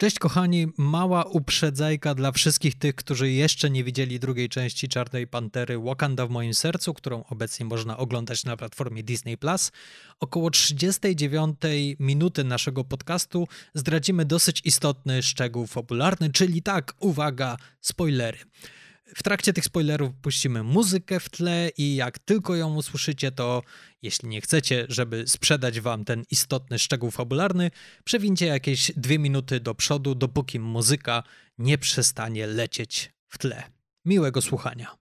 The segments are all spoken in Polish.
Cześć kochani, mała uprzedzajka dla wszystkich tych, którzy jeszcze nie widzieli drugiej części Czarnej Pantery Wakanda w moim sercu, którą obecnie można oglądać na platformie Disney+. Około 39 minuty naszego podcastu zdradzimy dosyć istotny szczegół fabularny, czyli tak, uwaga, spoilery. W trakcie tych spoilerów puścimy muzykę w tle i jak tylko ją usłyszycie, to jeśli nie chcecie, żeby sprzedać wam ten istotny szczegół fabularny, przewincie jakieś dwie minuty do przodu, dopóki muzyka nie przestanie lecieć w tle. Miłego słuchania.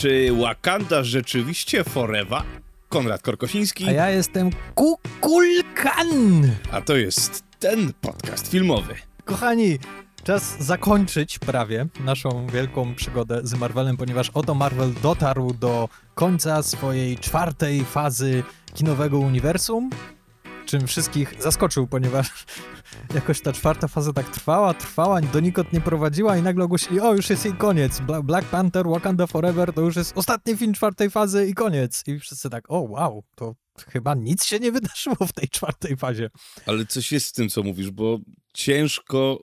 Czy Wakanda rzeczywiście forever? Konrad Korkosiński. A ja jestem Kukulkan! A to jest ten podcast filmowy. Kochani, czas zakończyć prawie naszą wielką przygodę z Marvelem, ponieważ oto Marvel dotarł do końca swojej czwartej fazy kinowego uniwersum czym wszystkich zaskoczył, ponieważ jakoś ta czwarta faza tak trwała, trwała, donikąd nie prowadziła i nagle ogłosili, o już jest jej koniec, Black Panther, Wakanda Forever to już jest ostatni film czwartej fazy i koniec. I wszyscy tak, o wow, to chyba nic się nie wydarzyło w tej czwartej fazie. Ale coś jest z tym, co mówisz, bo ciężko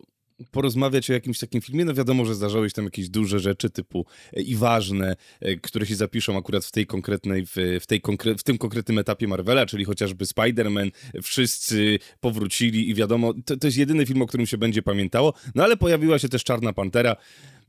porozmawiać o jakimś takim filmie. No wiadomo, że zdarzały się tam jakieś duże rzeczy typu e, i ważne, e, które się zapiszą akurat w tej konkretnej, w, w, tej konkre- w tym konkretnym etapie Marvela, czyli chociażby Spider-Man, wszyscy powrócili i wiadomo, to, to jest jedyny film, o którym się będzie pamiętało, no ale pojawiła się też Czarna Pantera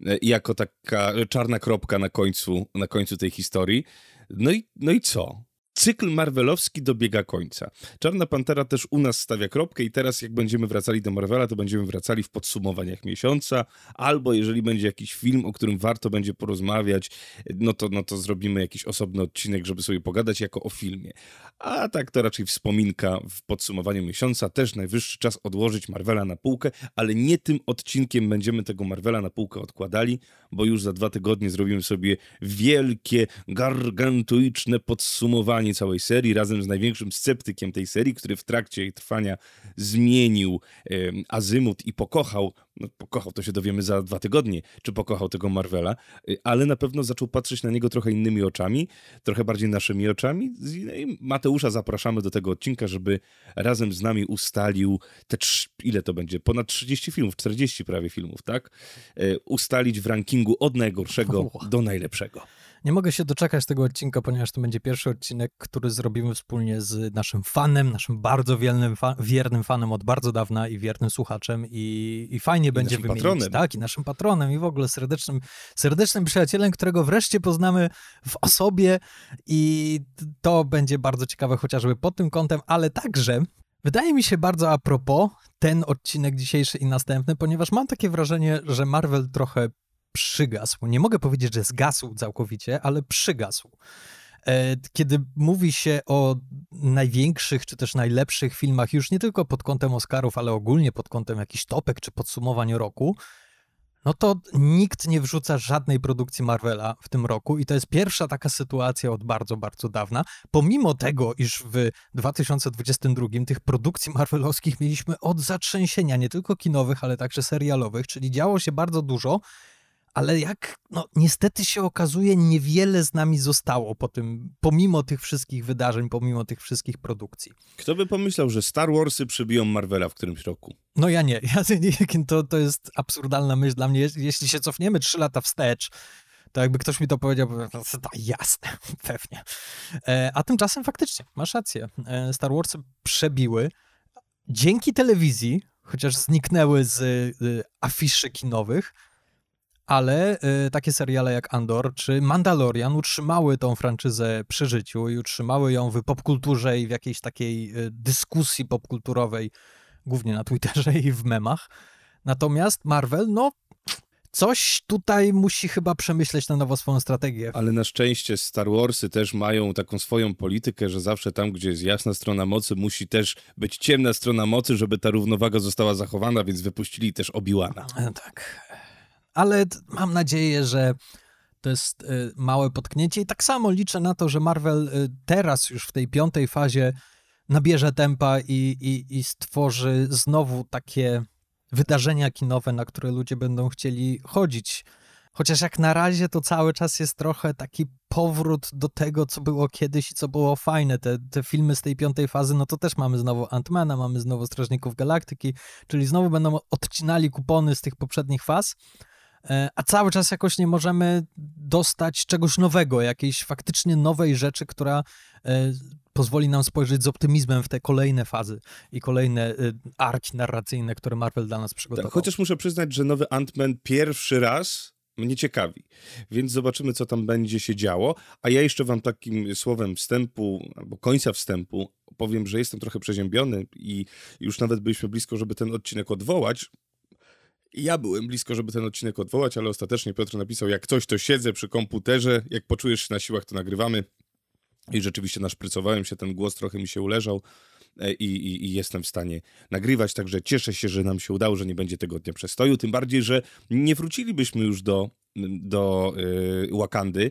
e, jako taka czarna kropka na końcu, na końcu tej historii. No i, no i co? Cykl marvelowski dobiega końca. Czarna Pantera też u nas stawia kropkę i teraz jak będziemy wracali do Marvela, to będziemy wracali w podsumowaniach miesiąca, albo jeżeli będzie jakiś film, o którym warto będzie porozmawiać, no to, no to zrobimy jakiś osobny odcinek, żeby sobie pogadać jako o filmie. A tak to raczej wspominka w podsumowaniu miesiąca, też najwyższy czas odłożyć Marvela na półkę, ale nie tym odcinkiem będziemy tego Marvela na półkę odkładali, bo już za dwa tygodnie zrobimy sobie wielkie, gargantuiczne podsumowanie całej serii, razem z największym sceptykiem tej serii, który w trakcie jej trwania zmienił azymut i pokochał, no pokochał, to się dowiemy za dwa tygodnie, czy pokochał tego Marvela, e, ale na pewno zaczął patrzeć na niego trochę innymi oczami, trochę bardziej naszymi oczami. No I Mateusza zapraszamy do tego odcinka, żeby razem z nami ustalił te, ile to będzie, ponad 30 filmów, 40 prawie filmów, tak? E, ustalić w rankingu od najgorszego do najlepszego. Nie mogę się doczekać tego odcinka, ponieważ to będzie pierwszy odcinek, który zrobimy wspólnie z naszym fanem, naszym bardzo wiernym, fa wiernym fanem od bardzo dawna i wiernym słuchaczem i, i fajnie I będzie wymienić. Patronem. Tak, i naszym patronem i w ogóle serdecznym, serdecznym przyjacielem, którego wreszcie poznamy w osobie i to będzie bardzo ciekawe chociażby pod tym kątem, ale także Wydaje mi się bardzo a propos ten odcinek dzisiejszy i następny, ponieważ mam takie wrażenie, że Marvel trochę przygasł. Nie mogę powiedzieć, że zgasł całkowicie, ale przygasł. E, kiedy mówi się o największych czy też najlepszych filmach, już nie tylko pod kątem Oscarów, ale ogólnie pod kątem jakichś topek czy podsumowań roku, no to nikt nie wrzuca żadnej produkcji Marvela w tym roku i to jest pierwsza taka sytuacja od bardzo, bardzo dawna. Pomimo tego, iż w 2022 tych produkcji marvelowskich mieliśmy od zatrzęsienia, nie tylko kinowych, ale także serialowych, czyli działo się bardzo dużo ale jak no, niestety się okazuje, niewiele z nami zostało po tym, pomimo tych wszystkich wydarzeń, pomimo tych wszystkich produkcji. Kto by pomyślał, że Star Warsy przybiją Marvela w którymś roku? No ja nie. Ja, to, to jest absurdalna myśl dla mnie. Jeśli się cofniemy trzy lata wstecz, to jakby ktoś mi to powiedział, to jasne, pewnie. E, a tymczasem faktycznie, masz rację. E, Star Warsy przebiły dzięki telewizji, chociaż zniknęły z y, afiszy kinowych, ale y, takie seriale jak Andor czy Mandalorian utrzymały tą franczyzę przy życiu i utrzymały ją w popkulturze i w jakiejś takiej y, dyskusji popkulturowej, głównie na Twitterze i w memach. Natomiast Marvel, no, coś tutaj musi chyba przemyśleć na nowo swoją strategię. Ale na szczęście Star Warsy też mają taką swoją politykę, że zawsze tam, gdzie jest jasna strona mocy, musi też być ciemna strona mocy, żeby ta równowaga została zachowana, więc wypuścili też Obi-Wana. E, tak. Ale mam nadzieję, że to jest y, małe potknięcie i tak samo liczę na to, że Marvel y, teraz już w tej piątej fazie nabierze tempa i, i, i stworzy znowu takie wydarzenia kinowe, na które ludzie będą chcieli chodzić. Chociaż jak na razie to cały czas jest trochę taki powrót do tego, co było kiedyś i co było fajne. Te, te filmy z tej piątej fazy, no to też mamy znowu Antmana, mamy znowu Strażników Galaktyki, czyli znowu będą odcinali kupony z tych poprzednich faz, e, a cały czas jakoś nie możemy dostać czegoś nowego, jakiejś faktycznie nowej rzeczy, która e, pozwoli nam spojrzeć z optymizmem w te kolejne fazy i kolejne y, arki narracyjne, które Marvel dla nas przygotował. Tak, chociaż muszę przyznać, że nowy Ant-Man pierwszy raz mnie ciekawi, więc zobaczymy, co tam będzie się działo. A ja jeszcze wam takim słowem wstępu, albo końca wstępu, powiem, że jestem trochę przeziębiony i już nawet byliśmy blisko, żeby ten odcinek odwołać. Ja byłem blisko, żeby ten odcinek odwołać, ale ostatecznie Piotr napisał, jak coś, to siedzę przy komputerze, jak poczujesz się na siłach, to nagrywamy. I rzeczywiście naszprycowałem się, ten głos trochę mi się uleżał e, i, i, i, jestem w stanie nagrywać, także cieszę się, że nam się udało, że nie będzie tego dnia przestoju, tym bardziej, że nie wrócilibyśmy już do, do yy, Wakandy,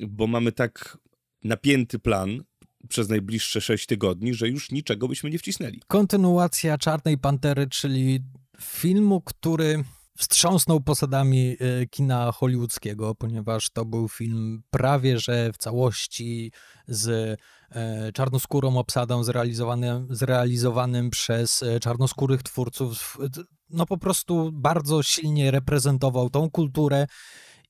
bo mamy tak napięty plan przez najbliższe sześć tygodni, że już niczego byśmy nie wcisnęli. Kontynuacja Czarnej Pantery, czyli filmu, który wstrząsnął posadami e, kina hollywoodzkiego, ponieważ to był film prawie że w całości z e, czarnoskórą obsadą zrealizowanym, zrealizowanym przez e, czarnoskórych twórców. No po prostu bardzo silnie reprezentował tą kulturę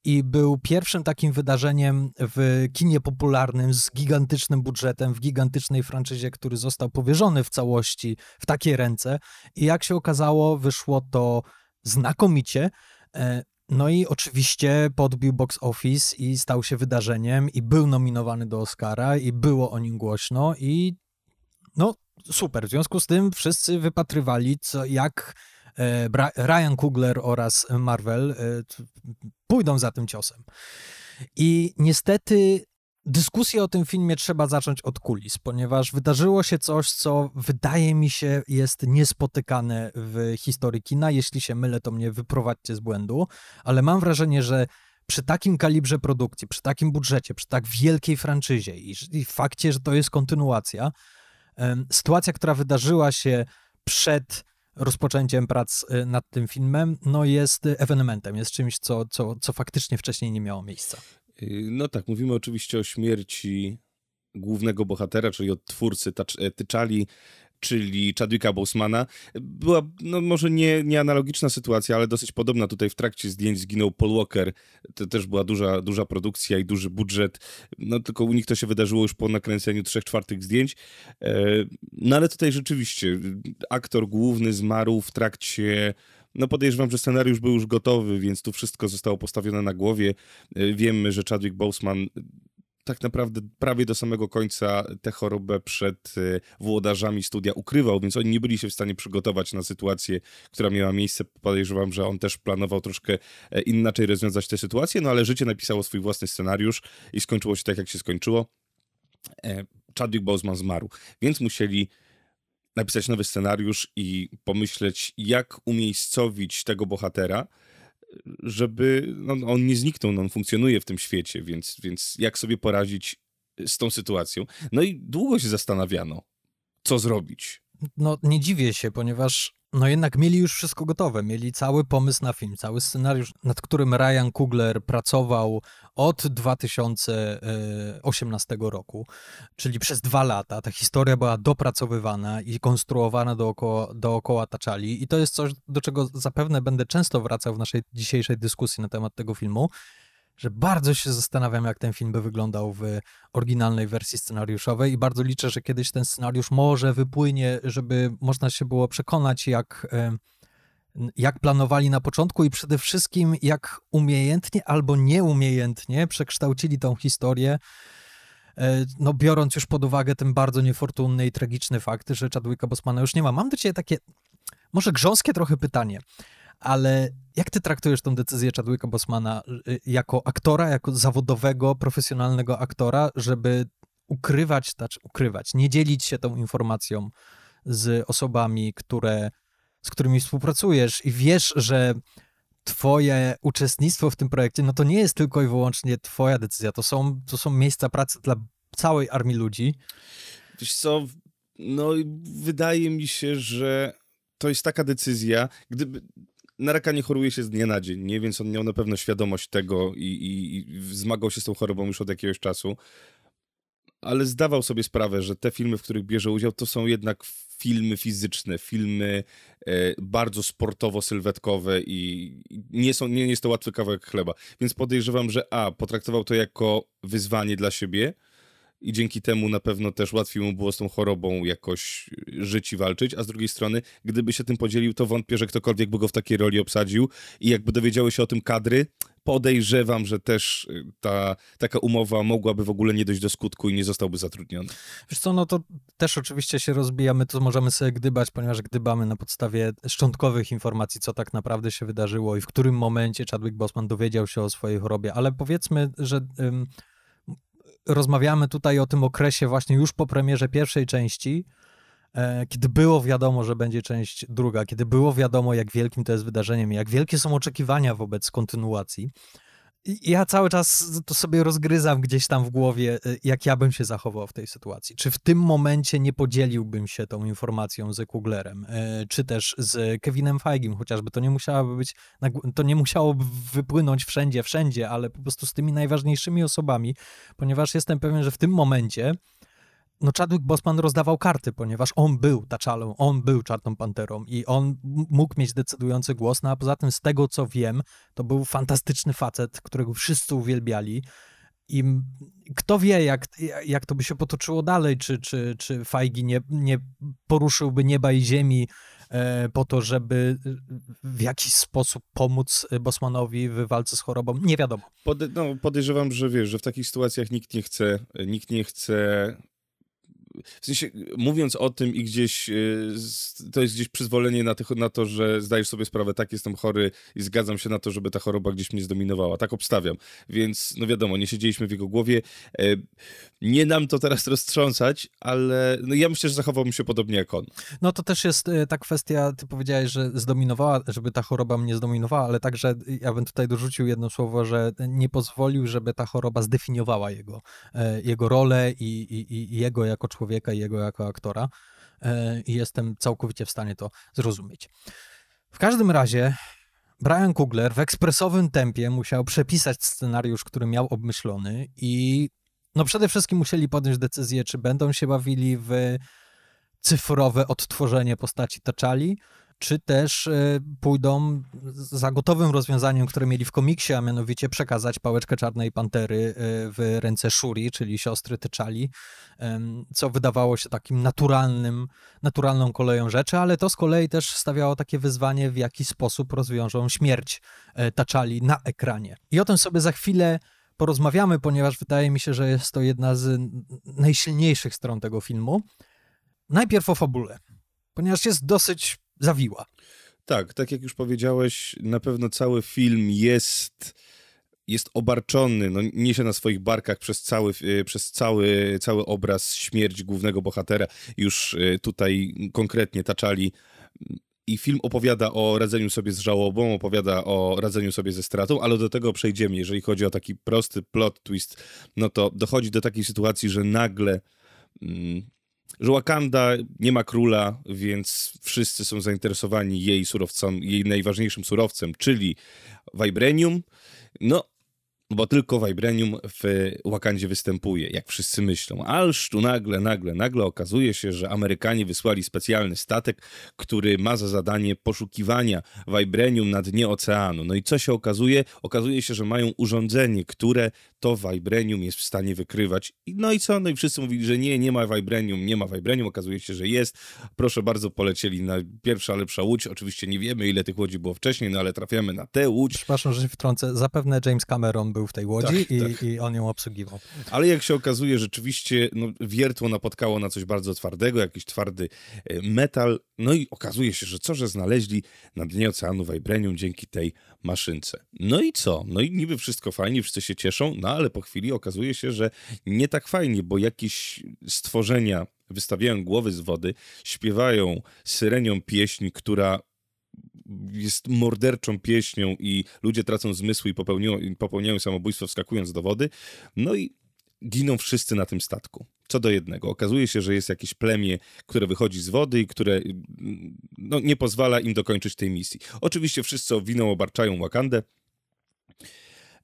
i był pierwszym takim wydarzeniem w kinie popularnym z gigantycznym budżetem, w gigantycznej franczyzie, który został powierzony w całości w takie ręce. I jak się okazało, wyszło to znakomicie. E, no i oczywiście podbił box office i stał się wydarzeniem i był nominowany do Oscara i było o nim głośno i no super. W związku z tym wszyscy wypatrywali, co, jak Ryan Coogler oraz Marvel e, pójdą za tym ciosem. I niestety dyskusję o tym filmie trzeba zacząć od kulis, ponieważ wydarzyło się coś, co wydaje mi się jest niespotykane w historii kina. Jeśli się mylę, to mnie wyprowadźcie z błędu, ale mam wrażenie, że przy takim kalibrze produkcji, przy takim budżecie, przy tak wielkiej franczyzie i, i fakcie, że to jest kontynuacja, sytuacja, która wydarzyła się przed rozpoczęciem prac y, nad tym filmem, no jest ewenementem, jest czymś, co, co, co faktycznie wcześniej nie miało miejsca. Y, no tak, mówimy oczywiście o śmierci głównego bohatera, czyli od twórcy e, Tyczali, czyli Chadwicka Bosemana. Była, no może nie, nie analogiczna sytuacja, ale dosyć podobna. Tutaj w trakcie zdjęć zginął Paul Walker. To też była duża, duża produkcja i duży budżet. No tylko u nich to się wydarzyło już po nakręceniu trzech czwartych zdjęć. E, no ale tutaj rzeczywiście aktor główny zmarł w trakcie no podejrzewam, że scenariusz był już gotowy, więc tu wszystko zostało postawione na głowie. E, wiemy, że Chadwick Boseman tak naprawdę prawie do samego końca tę chorobę przed e, włodarzami studia ukrywał, więc oni nie byli się w stanie przygotować na sytuację, która miała miejsce. Podejrzewam, że on też planował troszkę inaczej rozwiązać tę sytuację, no ale życie napisało swój własny scenariusz i skończyło się tak, jak się skończyło. Chadwick Boseman zmarł, więc musieli napisać nowy scenariusz i pomyśleć, jak umiejscowić tego bohatera, żeby no, on nie zniknął, no, on funkcjonuje w tym świecie, więc, więc jak sobie poradzić z tą sytuacją. No i długo się zastanawiano, co zrobić. No nie dziwię się, ponieważ no jednak mieli już wszystko gotowe, mieli cały pomysł na film, cały scenariusz, nad którym Ryan Coogler pracował od 2018 roku, czyli przez dwa lata. Ta historia była dopracowywana i konstruowana dookoła, dookoła Taczali i to jest coś, do czego zapewne będę często wracał w naszej dzisiejszej dyskusji na temat tego filmu, że bardzo się zastanawiam, jak ten film by wyglądał w oryginalnej wersji scenariuszowej i bardzo liczę, że kiedyś ten scenariusz może wypłynie, żeby można się było przekonać, jak, jak planowali na początku i przede wszystkim, jak umiejętnie albo nieumiejętnie przekształcili tą historię, e, no biorąc już pod uwagę ten bardzo niefortunny i tragiczny fakt, że Chadwicka Bosmana już nie ma. Mam do ciebie takie, może grząskie trochę pytanie, ale jak ty traktujesz tą decyzję Chadwicka Bosmana y, jako aktora, jako zawodowego, profesjonalnego aktora, żeby ukrywać, znaczy ukrywać, nie dzielić się tą informacją z osobami, które, z którymi współpracujesz i wiesz, że twoje uczestnictwo w tym projekcie, no to nie jest tylko i wyłącznie twoja decyzja, to są, to są miejsca pracy dla całej armii ludzi. Wiesz co, no wydaje mi się, że to jest taka decyzja, gdyby na raka nie choruje się z dnia na dzień, nie? więc on miał na pewno świadomość tego i, i, i zmagał się z tą chorobą już od jakiegoś czasu, ale zdawał sobie sprawę, że te filmy, w których bierze udział, to są jednak filmy fizyczne, filmy e, bardzo sportowo-sylwetkowe i nie, są, nie jest to łatwy kawałek chleba. Więc podejrzewam, że A, potraktował to jako wyzwanie dla siebie, i dzięki temu na pewno też łatwiej mu było z tą chorobą jakoś żyć i walczyć, a z drugiej strony, gdyby się tym podzielił, to wątpię, że ktokolwiek by go w takiej roli obsadził. I jakby dowiedziały się o tym kadry, podejrzewam, że też y, ta taka umowa mogłaby w ogóle nie dojść do skutku i nie zostałby zatrudniony. Wiesz co, no to też oczywiście się rozbijamy, to możemy sobie gdybać, ponieważ gdybamy na podstawie szczątkowych informacji, co tak naprawdę się wydarzyło i w którym momencie Chadwick Boseman dowiedział się o swojej chorobie, ale powiedzmy, że... Ym, rozmawiamy tutaj o tym okresie właśnie już po premierze pierwszej części, e, kiedy było wiadomo, że będzie część druga, kiedy było wiadomo, jak wielkim to jest wydarzeniem, jak wielkie są oczekiwania wobec kontynuacji ja cały czas to sobie rozgryzam gdzieś tam w głowie, y, jak ja bym się zachował w tej sytuacji. Czy w tym momencie nie podzieliłbym się tą informacją z Kuglerem, y, czy też z Kevinem Feigim, chociażby to nie musiałoby być, to nie musiałoby wypłynąć wszędzie, wszędzie, ale po prostu z tymi najważniejszymi osobami, ponieważ jestem pewien, że w tym momencie no Chadwick Bosman rozdawał karty, ponieważ on był Taczalą, on był Czarną Panterą i on mógł mieć decydujący głos, no a poza tym z tego co wiem, to był fantastyczny facet, którego wszyscy uwielbiali i kto wie, jak, jak to by się potoczyło dalej, czy, czy, czy Fajgi nie, nie poruszyłby nieba i ziemi e, po to, żeby w jakiś sposób pomóc Bosmanowi w walce z chorobą, nie wiadomo. Pode, no, podejrzewam, że wiesz, że w takich sytuacjach nikt nie chce, nikt nie chce w sensie, mówiąc o tym i gdzieś, e, to jest gdzieś przyzwolenie na, tych, na to, że zdajesz sobie sprawę, tak, jestem chory i zgadzam się na to, żeby ta choroba gdzieś mnie zdominowała. Tak obstawiam. Więc, no wiadomo, nie siedzieliśmy w jego głowie. E, nie nam to teraz roztrząsać, ale no ja myślę, że zachowałbym się podobnie jak on. No to też jest e, ta kwestia, ty powiedziałeś, że zdominowała, żeby ta choroba mnie zdominowała, ale także ja bym tutaj dorzucił jedno słowo, że nie pozwolił, żeby ta choroba zdefiniowała jego, jego rolę i, i, i jego jako człowieka człowieka i jego jako aktora e, i jestem całkowicie w stanie to zrozumieć. W każdym razie Brian Kugler w ekspresowym tempie musiał przepisać scenariusz, który miał obmyślony i no przede wszystkim musieli podjąć decyzję, czy będą się bawili w cyfrowe odtworzenie postaci Taczali, czy też e, pójdą za gotowym rozwiązaniem, które mieli w komiksie, a mianowicie przekazać pałeczkę Czarnej Pantery e, w ręce Shuri, czyli siostry Tyczali, co wydawało się takim naturalnym, naturalną koleją rzeczy, ale to z kolei też stawiało takie wyzwanie, w jaki sposób rozwiążą śmierć e, Taczali na ekranie. I o tym sobie za chwilę porozmawiamy, ponieważ wydaje mi się, że jest to jedna z najsilniejszych stron tego filmu. Najpierw o fabule, ponieważ jest dosyć zawiła. Tak, tak jak już powiedziałeś, na pewno cały film jest jest obarczony, no, niesie na swoich barkach przez cały, e, przez cały, cały obraz śmierć głównego bohatera. Już e, tutaj konkretnie taczali i film opowiada o radzeniu sobie z żałobą, opowiada o radzeniu sobie ze stratą, ale do tego przejdziemy. Jeżeli chodzi o taki prosty plot twist, no to dochodzi do takiej sytuacji, że nagle mm, że Wakanda nie ma króla, więc wszyscy są zainteresowani jej surowcem, jej najważniejszym surowcem, czyli vibranium. No, bo tylko Vibranium w Wakandzie występuje, jak wszyscy myślą. Alż tu nagle, nagle, nagle okazuje się, że Amerykanie wysłali specjalny statek, który ma za zadanie poszukiwania Vibranium na dnie oceanu. No i co się okazuje? Okazuje się, że mają urządzenie, które to Vibranium jest w stanie wykrywać. No i co? No i wszyscy mówili, że nie, nie ma Vibranium, nie ma Vibranium, okazuje się, że jest. Proszę bardzo, polecieli na pierwsza lepsza łódź. Oczywiście nie wiemy, ile tych łodzi było wcześniej, no ale trafiamy na tę łódź. Przepraszam, że się wtrącę. Zapewne James Cameron był w tej łodzi tak, i, tak. i on ją obsługiwał. Ale jak się okazuje, rzeczywiście no, wiertło napotkało na coś bardzo twardego, jakiś twardy e, metal. No i okazuje się, że co, że znaleźli na dnie oceanu Vibranium dzięki tej maszynce. No i co? No i niby wszystko fajnie, wszyscy się cieszą, no ale po chwili okazuje się, że nie tak fajnie, bo jakieś stworzenia wystawiają głowy z wody, śpiewają syrenią pieśń, która jest morderczą pieśnią i ludzie tracą zmysły i popełniają, popełniają samobójstwo wskakując do wody. No i giną wszyscy na tym statku. Co do jednego. Okazuje się, że jest jakieś plemię, które wychodzi z wody i które no, nie pozwala im dokończyć tej misji. Oczywiście wszyscy winą obarczają Wakandę.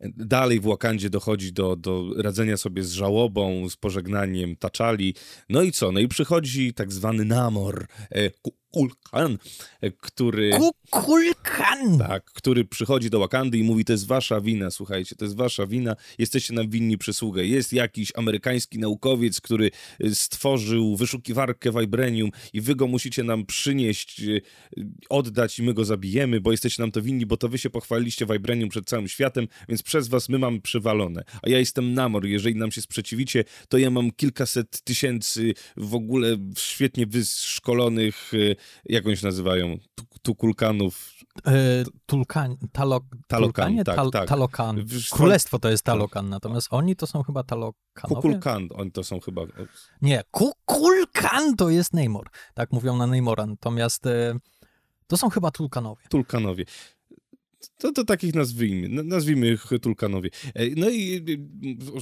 Dalej w Wakandzie dochodzi do, do radzenia sobie z żałobą, z pożegnaniem Taczali. No i co? No i przychodzi tak zwany Namor, Kukulkan, e, który... Kukulkan! Tak, który przychodzi do Wakandy i mówi, to jest wasza wina, słuchajcie, to jest wasza wina, jesteście nam winni przysługę. Jest jakiś amerykański naukowiec, który e, stworzył wyszukiwarkę Vibranium i wy go musicie nam przynieść, e, oddać i my go zabijemy, bo jesteście nam to winni, bo to wy się pochwaliliście Vibranium przed całym światem, więc przez was my mamy przywalone. A ja jestem Namor, jeżeli nam się sprzeciwicie, to ja mam kilkaset tysięcy w ogóle świetnie wyszkolonych jak oni się nazywają? Tukulkanów. E, tulkan, talo, Talokan, tak, Tal, tak. Talokan. Królestwo to jest Talokan, natomiast oni to są chyba Talokanowie? Kukulkan, oni to są chyba... Nie, Kukulkan to jest Neymor. Tak mówią na Neymora, natomiast e, to są chyba Tulkanowie. Tulkanowie. To, to takich nazwijmy, nazwijmy ich Tulkanowie. E, no i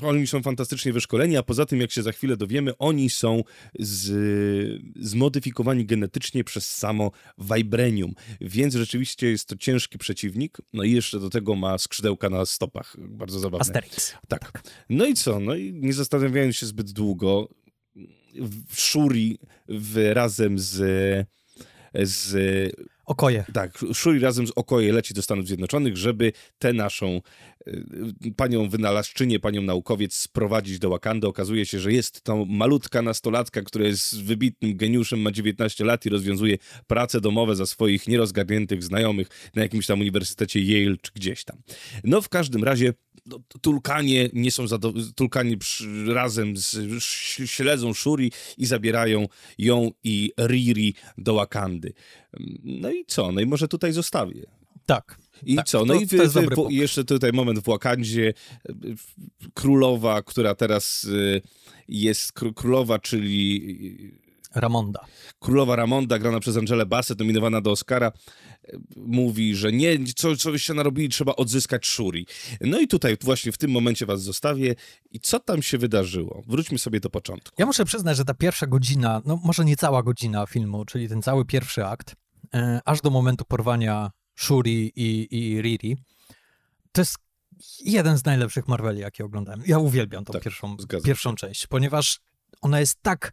oni są fantastycznie wyszkoleni, a poza tym, jak się za chwilę dowiemy, oni są z, zmodyfikowani genetycznie przez samo Vibranium, więc rzeczywiście jest to ciężki przeciwnik, no i jeszcze do tego ma skrzydełka na stopach, bardzo zabawne. Asterix. Tak. No i co? No i nie zastanawiając się zbyt długo, Shuri w, razem z z Okoje. Tak, Shuri razem z Okoje leci do Stanów Zjednoczonych, żeby tę naszą y, panią wynalazczynię, panią naukowiec sprowadzić do Wakandy. Okazuje się, że jest to malutka nastolatka, która jest wybitnym geniuszem, ma 19 lat i rozwiązuje prace domowe za swoich nierozgarniętych znajomych na jakimś tam uniwersytecie Yale czy gdzieś tam. No w każdym razie no, Tulkanie nie są zadowoleni, Tulkanie przy, razem z, śledzą Shuri i zabierają ją i Riri do Wakandy. No i co? No i może tutaj zostawię. Tak. I tak, co? No to, i jeszcze tutaj moment w Wakandzie. Królowa, która teraz y, jest królowa, czyli Ramonda. Królowa Ramonda, grana przez Angelę Bassett, nominowana do Oscara, mówi, że nie, co, co byście narobili, trzeba odzyskać Shuri. No i tutaj właśnie w tym momencie was zostawię. I co tam się wydarzyło? Wróćmy sobie do początku. Ja muszę przyznać, że ta pierwsza godzina, no może nie cała godzina filmu, czyli ten cały pierwszy akt, e, aż do momentu porwania Shuri i, i Riri, to jest jeden z najlepszych Marveli, jakie oglądałem. Ja uwielbiam tą tak, pierwszą, pierwszą część, ponieważ ona jest tak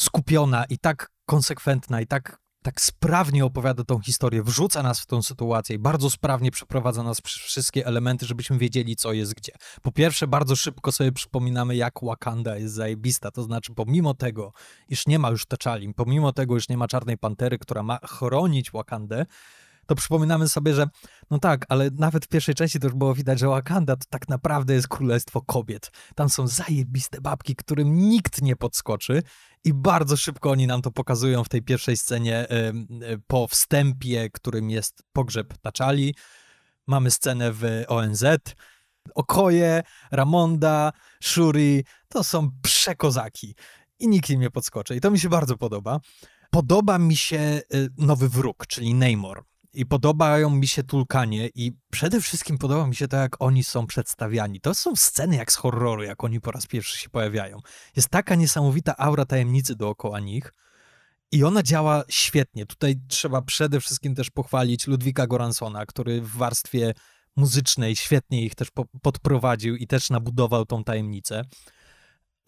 skupiona i tak konsekwentna i tak, tak sprawnie opowiada tą historię, wrzuca nas w tą sytuację i bardzo sprawnie przeprowadza nas przez wszystkie elementy, żebyśmy wiedzieli, co jest gdzie. Po pierwsze, bardzo szybko sobie przypominamy, jak Wakanda jest zajebista, to znaczy pomimo tego, iż nie ma już T'Challi, pomimo tego, iż nie ma Czarnej Pantery, która ma chronić Wakandę, to przypominamy sobie, że no tak, ale nawet w pierwszej części to już było widać, że Wakanda to tak naprawdę jest królestwo kobiet. Tam są zajebiste babki, którym nikt nie podskoczy i bardzo szybko oni nam to pokazują w tej pierwszej scenie po wstępie, którym jest pogrzeb Taczali. Mamy scenę w ONZ. Okoje, Ramonda, Shuri to są przekozaki i nikt im nie podskoczy. I to mi się bardzo podoba. Podoba mi się y, nowy wróg, czyli Namor. I podobają mi się Tulkanie i przede wszystkim podoba mi się to, jak oni są przedstawiani. To są sceny jak z horroru, jak oni po raz pierwszy się pojawiają. Jest taka niesamowita aura tajemnicy dookoła nich i ona działa świetnie. Tutaj trzeba przede wszystkim też pochwalić Ludwika Goransona, który w warstwie muzycznej świetnie ich też po podprowadził i też nabudował tą tajemnicę.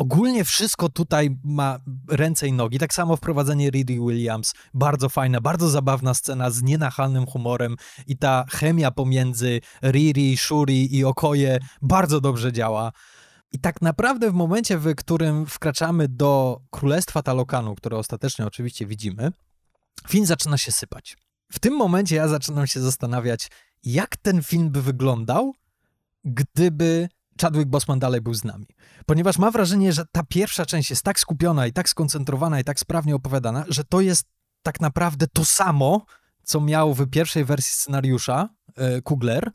Ogólnie wszystko tutaj ma ręce i nogi. Tak samo wprowadzenie Riri Williams, bardzo fajna, bardzo zabawna scena z nienachalnym humorem i ta chemia pomiędzy Riri, Shuri i Okoje bardzo dobrze działa. I tak naprawdę w momencie, w którym wkraczamy do Królestwa Talokanu, które ostatecznie oczywiście widzimy, film zaczyna się sypać. W tym momencie ja zaczynam się zastanawiać, jak ten film by wyglądał, gdyby Chadwick Boseman dalej był z nami. Ponieważ mam wrażenie, że ta pierwsza część jest tak skupiona i tak skoncentrowana i tak sprawnie opowiadana, że to jest tak naprawdę to samo, co miał w pierwszej wersji scenariusza e, Kugler,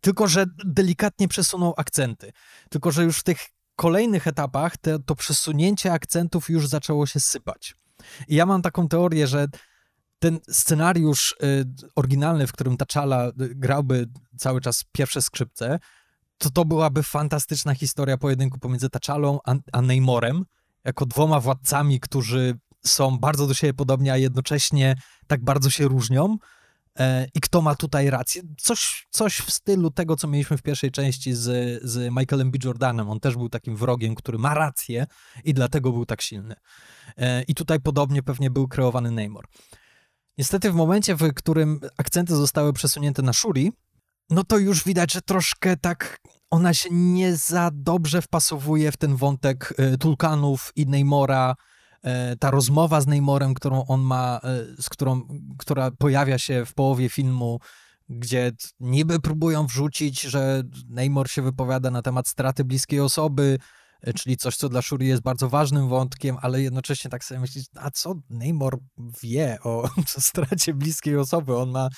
tylko że delikatnie przesunął akcenty. Tylko że już w tych kolejnych etapach te, to przesunięcie akcentów już zaczęło się sypać. I ja mam taką teorię, że ten scenariusz y, oryginalny, w którym T'Challa y, grałby cały czas pierwsze skrzypce, to to byłaby fantastyczna historia pojedynku pomiędzy T'Challą a, Neymorem, jako dwoma władcami, którzy są bardzo do siebie podobni, a jednocześnie tak bardzo się różnią. E, I kto ma tutaj rację? Coś, coś w stylu tego, co mieliśmy w pierwszej części z, z Michaelem B. Jordanem. On też był takim wrogiem, który ma rację i dlatego był tak silny. E, I tutaj podobnie pewnie był kreowany Neymor. Niestety w momencie, w którym akcenty zostały przesunięte na Shuri, no to już widać, że troszkę tak ona się nie za dobrze wpasowuje w ten wątek y, Tulkanów i Neymora, y, ta rozmowa z Neymorem, którą on ma, y, z którą, która pojawia się w połowie filmu, gdzie niby próbują wrzucić, że Neymor się wypowiada na temat straty bliskiej osoby, czyli coś, co dla Shuri jest bardzo ważnym wątkiem, ale jednocześnie tak sobie myślisz, a co Neymor wie o, o stracie bliskiej osoby? On ma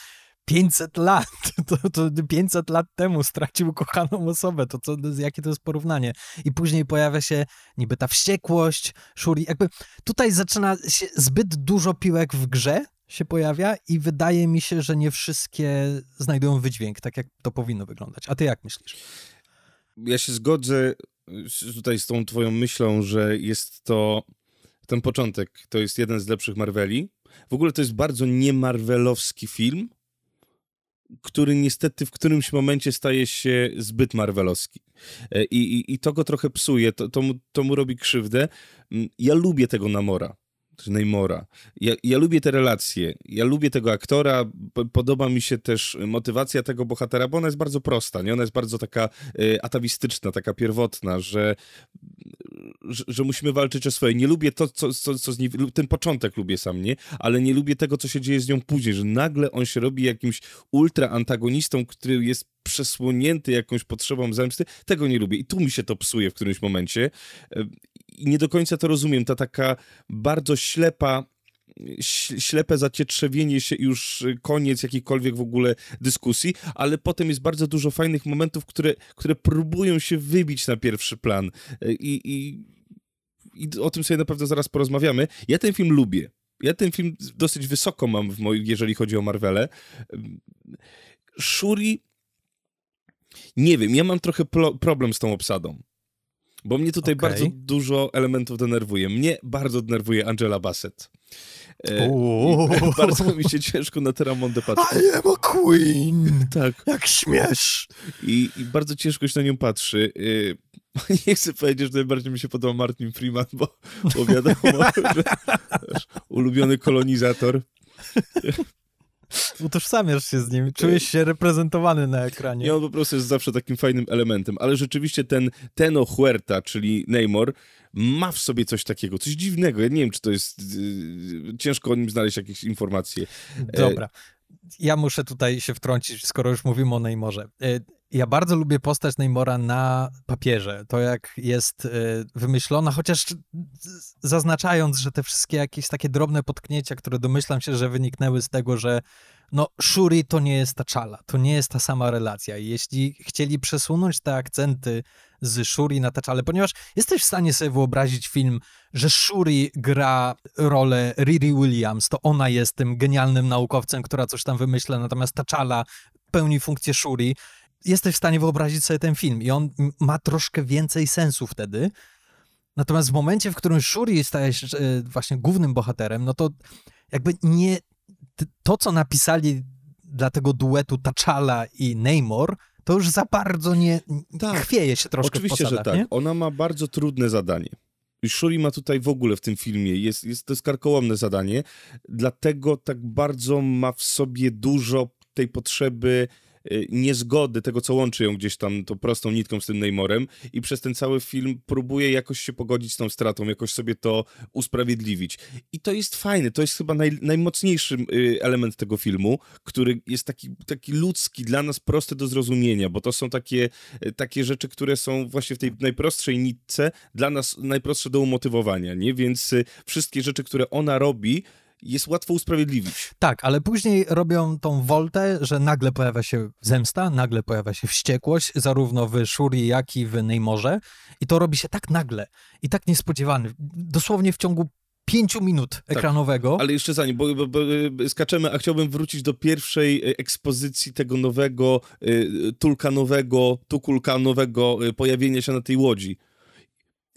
500 lat, to, to 500 lat temu stracił kochaną osobę, to co, jakie to jest porównanie? I później pojawia się niby ta wściekłość, Shuri, jakby tutaj zaczyna się zbyt dużo piłek w grze, się pojawia i wydaje mi się, że nie wszystkie znajdują wydźwięk, tak jak to powinno wyglądać. A ty jak myślisz? Ja się zgodzę tutaj z tą twoją myślą, że jest to ten początek, to jest jeden z lepszych Marveli. W ogóle to jest bardzo niemarvelowski film, który niestety w którymś momencie staje się zbyt marvelowski. E, I, i, i to go trochę psuje, to, to, mu, to mu robi krzywdę. Mm, ja lubię tego Namora. Neymora. Ja, ja lubię te relacje, ja lubię tego aktora, podoba mi się też motywacja tego bohatera, bo ona jest bardzo prosta, nie? Ona jest bardzo taka y, atawistyczna, taka pierwotna, że, że, musimy walczyć o swoje. Nie lubię to, co, co, co z niej, ten początek lubię sam, nie? Ale nie lubię tego, co się dzieje z nią później, że nagle on się robi jakimś ultra antagonistą, który jest przesłonięty jakąś potrzebą zemsty. Tego nie lubię i tu mi się to psuje w którymś momencie i nie do końca to rozumiem. Ta taka bardzo ślepa ślepe zacietrzewienie się już koniec jakiejkolwiek w ogóle dyskusji, ale potem jest bardzo dużo fajnych momentów, które, które próbują się wybić na pierwszy plan i, i, i o tym sobie na pewno zaraz porozmawiamy. Ja ten film lubię. Ja ten film dosyć wysoko mam, w moim, jeżeli chodzi o Marvelę. Shuri nie wiem, ja mam trochę problem z tą obsadą. Bo mnie tutaj okay. bardzo dużo elementów denerwuje. Mnie bardzo denerwuje Angela Bassett. E, bardzo mi się ciężko na Teramondę patrzy. I am a queen! Tak. Jak śmiesz! I, I, bardzo ciężko się na nią patrzy. E, nie chcę powiedzieć, że najbardziej mi się podoba Martin Freeman, bo, bo wiadomo, że ulubiony kolonizator. Utożsamiasz się z nim, czujesz się reprezentowany na ekranie. I on po prostu jest zawsze takim fajnym elementem, ale rzeczywiście ten Teno Huerta, czyli Neymar, ma w sobie coś takiego, coś dziwnego. Ja nie wiem, czy to jest... Yy, ciężko o nim znaleźć jakieś informacje. Dobra. Ja muszę tutaj się wtrącić, skoro już mówimy o Neymarze. Ja bardzo lubię postać Neymora na papierze. To jak jest e, wymyślona, chociaż zaznaczając, że te wszystkie jakieś takie drobne potknięcia, które domyślam się, że wyniknęły z tego, że no Shuri to nie jest ta czala, to nie jest ta sama relacja. jeśli chcieli przesunąć te akcenty z Shuri na czale, ponieważ jesteś w stanie sobie wyobrazić film, że Shuri gra rolę Riri Williams, to ona jest tym genialnym naukowcem, która coś tam wymyśla, natomiast czala pełni funkcję Shuri. Jesteś w stanie wyobrazić sobie ten film i on ma troszkę więcej sensu wtedy. Natomiast w momencie, w którym Shuri staje się e, właśnie głównym bohaterem, no to jakby nie, to, co napisali dla tego duetu T'Challa i Namor, to już za bardzo nie tak. chwieje się troszkę Oczywiście, posadach, że tak. Nie? Ona ma bardzo trudne zadanie. Shuri ma tutaj w ogóle w tym filmie, jest, jest to jest karkołomne zadanie, dlatego tak bardzo ma w sobie dużo tej potrzeby niezgody tego, co łączy ją gdzieś tam tą prostą nitką z tym Neymorem i przez ten cały film próbuje jakoś się pogodzić z tą stratą, jakoś sobie to usprawiedliwić. I to jest fajne, to jest chyba naj, najmocniejszy y, element tego filmu, który jest taki, taki ludzki, dla nas prosty do zrozumienia, bo to są takie, y, takie rzeczy, które są właśnie w tej najprostszej nitce dla nas najprostsze do umotywowania, nie? Więc wszystkie rzeczy, które ona robi, jest łatwo usprawiedliwić. Tak, ale później robią tą woltę, że nagle pojawia się zemsta, nagle pojawia się wściekłość, zarówno w Shuri, jak i w Neymorze. I to robi się tak nagle i tak niespodziewany. Dosłownie w ciągu pięciu minut tak, ekranowego. Tak, ale jeszcze zanim, bo, bo, bo, skaczemy, a chciałbym wrócić do pierwszej e, ekspozycji tego nowego, y, tulkanowego, tukulkanowego pojawienia się na tej łodzi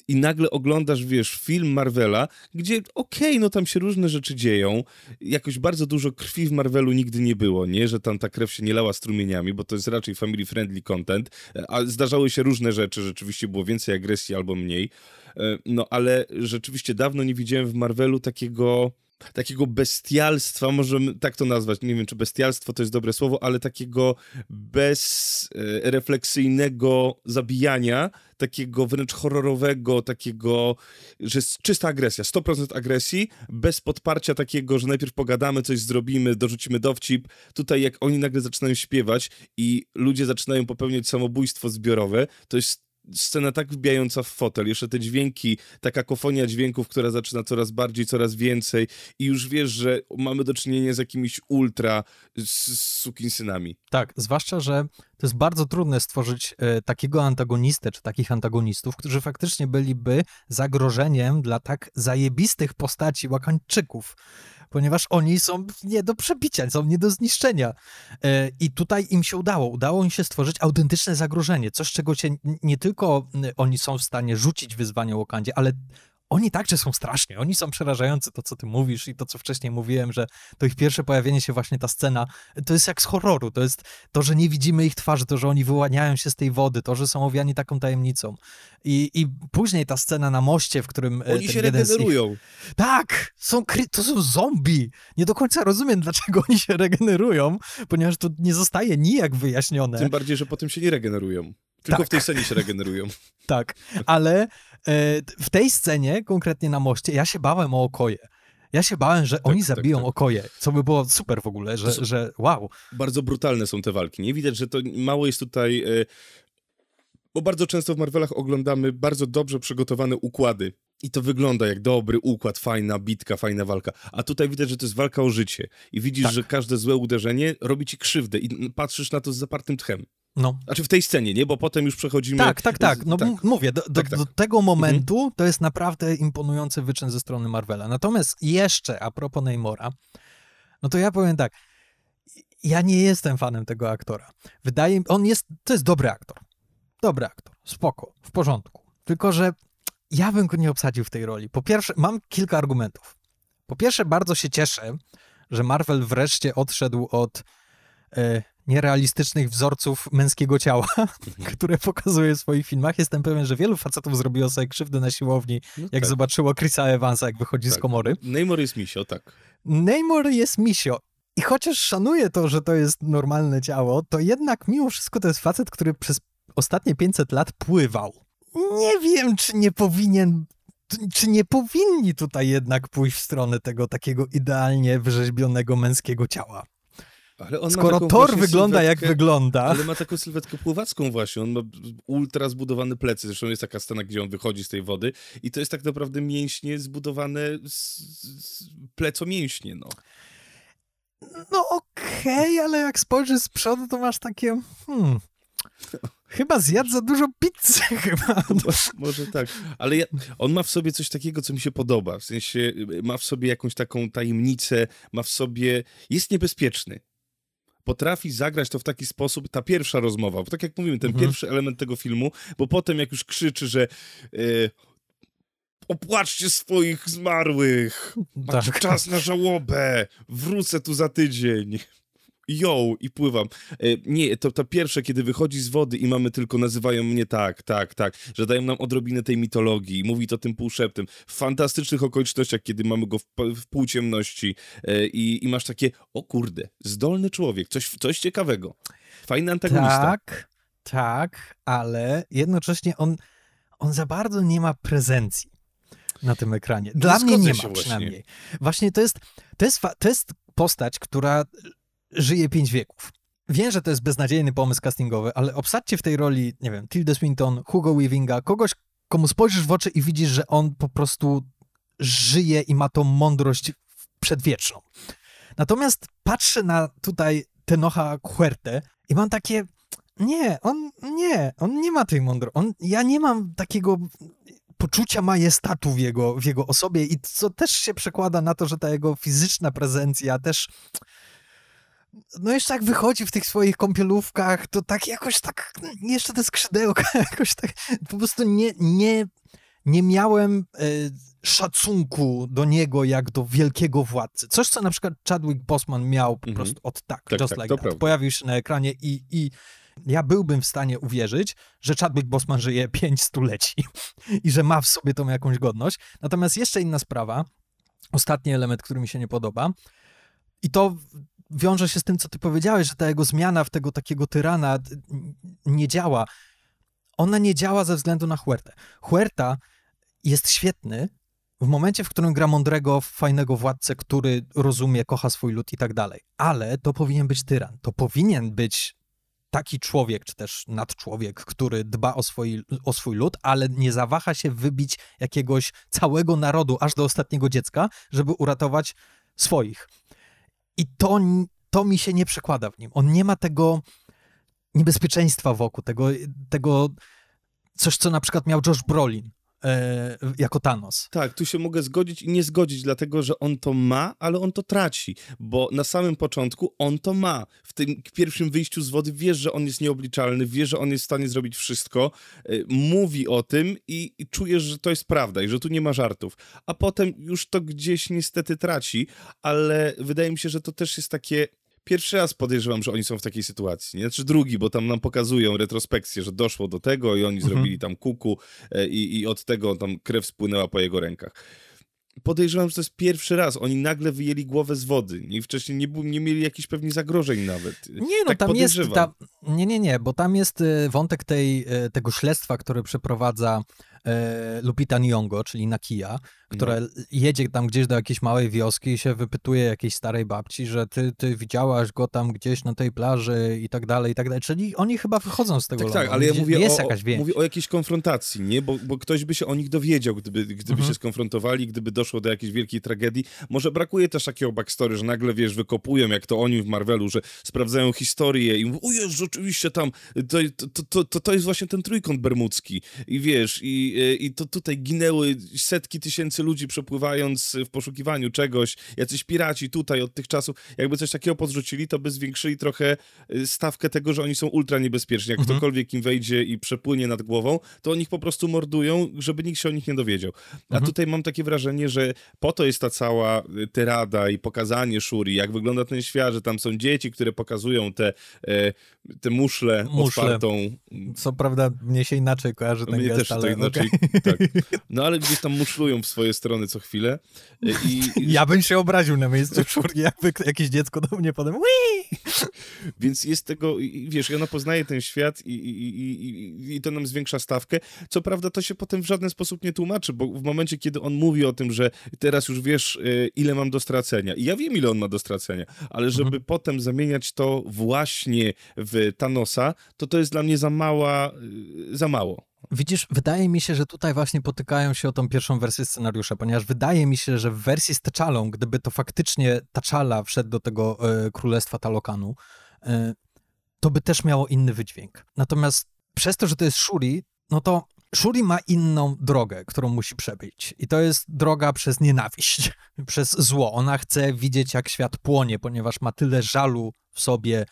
i nagle oglądasz, wiesz, film Marvela, gdzie okej, okay, no tam się różne rzeczy dzieją, jakoś bardzo dużo krwi w Marvelu nigdy nie było, nie, że tam ta krew się nie lała strumieniami, bo to jest raczej family friendly content, a zdarzały się różne rzeczy, rzeczywiście było więcej agresji albo mniej, e, no ale rzeczywiście dawno nie widziałem w Marvelu takiego takiego bestialstwa, może tak to nazwać, nie wiem czy bestialstwo to jest dobre słowo, ale takiego bezrefleksyjnego zabijania, takiego wręcz horrorowego, takiego, że jest czysta agresja, 100% agresji, bez podparcia takiego, że najpierw pogadamy, coś zrobimy, dorzucimy dowcip. Tutaj jak oni nagle zaczynają śpiewać i ludzie zaczynają popełniać samobójstwo zbiorowe, to jest scena tak wbijająca w fotel, jeszcze te dźwięki, ta kakofonia dźwięków, która zaczyna coraz bardziej, coraz więcej i już wiesz, że mamy do czynienia z jakimiś ultra sukinsynami. Tak, zwłaszcza, że to jest bardzo trudne stworzyć e, takiego antagonistę, czy takich antagonistów, którzy faktycznie byliby zagrożeniem dla tak zajebistych postaci Łakańczyków ponieważ oni są nie do przebicia, są nie do zniszczenia. E, I tutaj im się udało. Udało im się stworzyć autentyczne zagrożenie, coś czego się nie tylko oni są w stanie rzucić wyzwanie Łokandzie, ale oni także są straszni, oni są przerażający, to co ty mówisz i to, co wcześniej mówiłem, że to ich pierwsze pojawienie się, właśnie ta scena, to jest jak z horroru, to jest to, że nie widzimy ich twarzy, to, że oni wyłaniają się z tej wody, to, że są owiani taką tajemnicą. I, i później ta scena na moście, w którym... E, oni się regenerują. Ich... Tak, są kry... to są zombie. Nie do końca rozumiem, dlaczego oni się regenerują, ponieważ to nie zostaje nijak wyjaśnione. Tym bardziej, że potem się nie regenerują. Tylko tak. w tej scenie się regenerują. Tak, ale e, w tej scenie, konkretnie na moście, ja się bałem o okoje. Ja się bałem, że tak, oni tak, zabiją tak. okoje, co by było super w ogóle, że, że wow. Bardzo brutalne są te walki. Nie widać, że to mało jest tutaj. E, bo bardzo często w Marvelach oglądamy bardzo dobrze przygotowane układy. I to wygląda jak dobry układ, fajna bitka, fajna walka. A tutaj widać, że to jest walka o życie. I widzisz, tak. że każde złe uderzenie robi ci krzywdę. I patrzysz na to z zapartym tchem. No. Znaczy w tej scenie, nie? Bo potem już przechodzimy... Tak, tak, tak. No tak. mówię, do, do, tak, tak. do tego momentu mhm. to jest naprawdę imponujący wyczyn ze strony Marvela. Natomiast jeszcze a propos Neymora, no to ja powiem tak, ja nie jestem fanem tego aktora. Wydaje mi on jest, to jest dobry aktor. Dobry aktor, spoko, w porządku. Tylko, że ja bym go nie obsadził w tej roli. Po pierwsze, mam kilka argumentów. Po pierwsze, bardzo się cieszę, że Marvel wreszcie odszedł od e, nierealistycznych wzorców męskiego ciała, mhm. które pokazuje w swoich filmach. Jestem pewien, że wielu facetów zrobiło sobie krzywdę na siłowni, no jak tak. zobaczyło Chrisa Evansa, jak wychodzi tak. z komory. Neymar jest misio, tak. Neymar jest misio. I chociaż szanuję to, że to jest normalne ciało, to jednak mimo wszystko to jest facet, który przez ostatnie 500 lat pływał. Nie wiem, czy nie powinien czy nie powinni tutaj jednak pójść w stronę tego takiego idealnie wyrzeźbionego męskiego ciała? Skoro Thor wygląda jak wygląda. Ale ma taką sylwetkę pływacką właśnie. On ma ultra zbudowane plecy. Zresztą jest taka scena, gdzie on wychodzi z tej wody i to jest tak naprawdę mięśnie zbudowane z, z plecomięśnie, no. No okej, okay, ale jak spojrzysz z przodu, to masz takie... Hmm, Chyba zjadł za dużo pizzy, chyba. Może tak, ale ja, on ma w sobie coś takiego, co mi się podoba. W sensie ma w sobie jakąś taką tajemnicę, ma w sobie. Jest niebezpieczny potrafi zagrać to w taki sposób, ta pierwsza rozmowa, bo tak jak mówimy, ten mhm. pierwszy element tego filmu, bo potem jak już krzyczy, że yy, opłaczcie swoich zmarłych, macie tak. czas na żałobę, wrócę tu za tydzień. Yo, i pływam. E, nie, to, to pierwsze, kiedy wychodzi z wody i mamy tylko, nazywają mnie tak, tak, tak, że dają nam odrobinę tej mitologii, mówi to tym półszeptem, w fantastycznych okolicznościach, kiedy mamy go w, w półciemności e, i, i masz takie, o kurde, zdolny człowiek, coś, coś ciekawego. Fajny antagonista. Tak, tak, ale jednocześnie on, on za bardzo nie ma prezencji na tym ekranie. Dla mnie nie ma przynajmniej. Właśnie. właśnie to jest, to jest, to jest postać, która żyje pięć wieków. Wiem, że to jest beznadziejny pomysł castingowy, ale obsadźcie w tej roli, nie wiem, Tilda Swinton, Hugo Weavinga, kogoś, komu spojrzysz w oczy i widzisz, że on po prostu żyje i ma tą mądrość przedwieczną. Natomiast patrzę na tutaj Tenocha Huertę i mam takie, nie, on nie, on nie ma tej mądrości. Ja nie mam takiego poczucia majestatu w jego, w jego osobie i co też się przekłada na to, że ta jego fizyczna prezencja też no jeszcze jak wychodzi w tych swoich kąpielówkach, to tak jakoś tak, jeszcze te skrzydełka jakoś tak, po prostu nie, nie, nie miałem y, szacunku do niego jak do wielkiego władcy. Coś, co na przykład Chadwick Boseman miał po mhm. prostu od tak, tak just tak, like that. Prawda. Pojawił się na ekranie i, i ja byłbym w stanie uwierzyć, że Chadwick Boseman żyje pięć stuleci i że ma w sobie tą jakąś godność. Natomiast jeszcze inna sprawa, ostatni element, który mi się nie podoba, i to wiąże się z tym, co ty powiedziałeś, że ta jego zmiana w tego takiego tyrana nie działa. Ona nie działa ze względu na Huertę. Huerta jest świetny w momencie, w którym gra mądrego, fajnego władcę, który rozumie, kocha swój lud i tak dalej. Ale to powinien być tyran. To powinien być taki człowiek, czy też nadczłowiek, który dba o swój, o swój lud, ale nie zawaha się wybić jakiegoś całego narodu, aż do ostatniego dziecka, żeby uratować swoich. I to, to mi się nie przekłada w nim. On nie ma tego niebezpieczeństwa wokół, tego, tego coś, co na przykład miał Josh Brolin e, jako Thanos. Tak, tu się mogę zgodzić i nie zgodzić, dlatego że on to ma, ale on to traci, bo na samym początku on to ma. W tym pierwszym wyjściu z wody wiesz, że on jest nieobliczalny, wiesz, że on jest w stanie zrobić wszystko, e, mówi o tym i, i czujesz, że to jest prawda i że tu nie ma żartów. A potem już to gdzieś niestety traci, ale wydaje mi się, że to też jest takie pierwszy raz podejrzewam, że oni są w takiej sytuacji. Nie? Znaczy drugi, bo tam nam pokazują retrospekcję, że doszło do tego i oni mhm. zrobili tam kuku e, i, i od tego tam krew spłynęła po jego rękach podejrzewam, że to jest pierwszy raz. Oni nagle wyjęli głowę z wody. I wcześniej nie, nie mieli jakichś pewnie zagrożeń nawet. Nie, no tak tam jest. Ta, nie, nie, nie, bo tam jest e, wątek tej, e, tego śledztwa, które przeprowadza e, Lupita Nyong'o, czyli Nakia, która no. jedzie tam gdzieś do jakiejś małej wioski i się wypytuje jakiejś starej babci, że ty, ty widziałaś go tam gdzieś na tej plaży i tak dalej, i tak dalej. Czyli oni chyba wychodzą z tego Tak, tak, ale ja mówię, jest o, jakaś więź. mówię o jakiejś konfrontacji, nie? Bo, bo ktoś by się o nich dowiedział, gdyby, gdyby mhm. się skonfrontowali, gdyby doszło do jakiejś wielkiej tragedii. Może brakuje też takiego backstory, że nagle, wiesz, wykopują, jak to oni w Marvelu, że sprawdzają historię i mówią, o Jezu, rzeczywiście tam, to, to, to, to jest właśnie ten trójkąt bermudzki. I wiesz, i, i to tutaj ginęły setki tysięcy ludzi przepływając w poszukiwaniu czegoś, jacyś piraci tutaj od tych czasów, jakby coś takiego podrzucili, to by zwiększyli trochę y, stawkę tego, że oni są ultra niebezpieczni. Jak mhm. ktokolwiek im wejdzie i przepłynie nad głową, to oni ich po prostu mordują, żeby nikt się o nich nie dowiedział. A mhm. tutaj mam takie wrażenie, że po to jest ta cała y, tyrada i pokazanie Shuri, jak wygląda ten świat, że tam są dzieci, które pokazują te, e, te muszle, muszle otwartą. Co prawda mnie się inaczej kojarzy ten mnie gest, też ale to okay. tak. No ale gdzieś tam muszlują w swoje strony co chwilę. E, I, ja bym się obraził na miejscu Shuri, jakby jakieś dziecko do mnie potem Wii! Więc jest tego, wiesz, ona poznaje ten świat i, i, i, i to nam zwiększa stawkę. Co prawda to się potem w żaden sposób nie tłumaczy, bo w momencie, kiedy on mówi o tym, że teraz już wiesz, e, ile mam do stracenia. I ja wiem, ile on ma do stracenia, ale żeby mhm. potem zamieniać to właśnie w Thanosa, to to jest dla mnie za mała, e, za mało. Widzisz, wydaje mi się, że tutaj właśnie potykają się o tą pierwszą wersję scenariusza, ponieważ wydaje mi się, że w wersji z T'Challą, gdyby to faktycznie T'Challa wszedł do tego e, królestwa Talokanu, e, to by też miało inny wydźwięk. Natomiast przez to, że to jest Shuri, no to Shuri ma inną drogę, którą musi przebyć. I to jest droga przez nienawiść, przez zło. Ona chce widzieć, jak świat płonie, ponieważ ma tyle żalu w sobie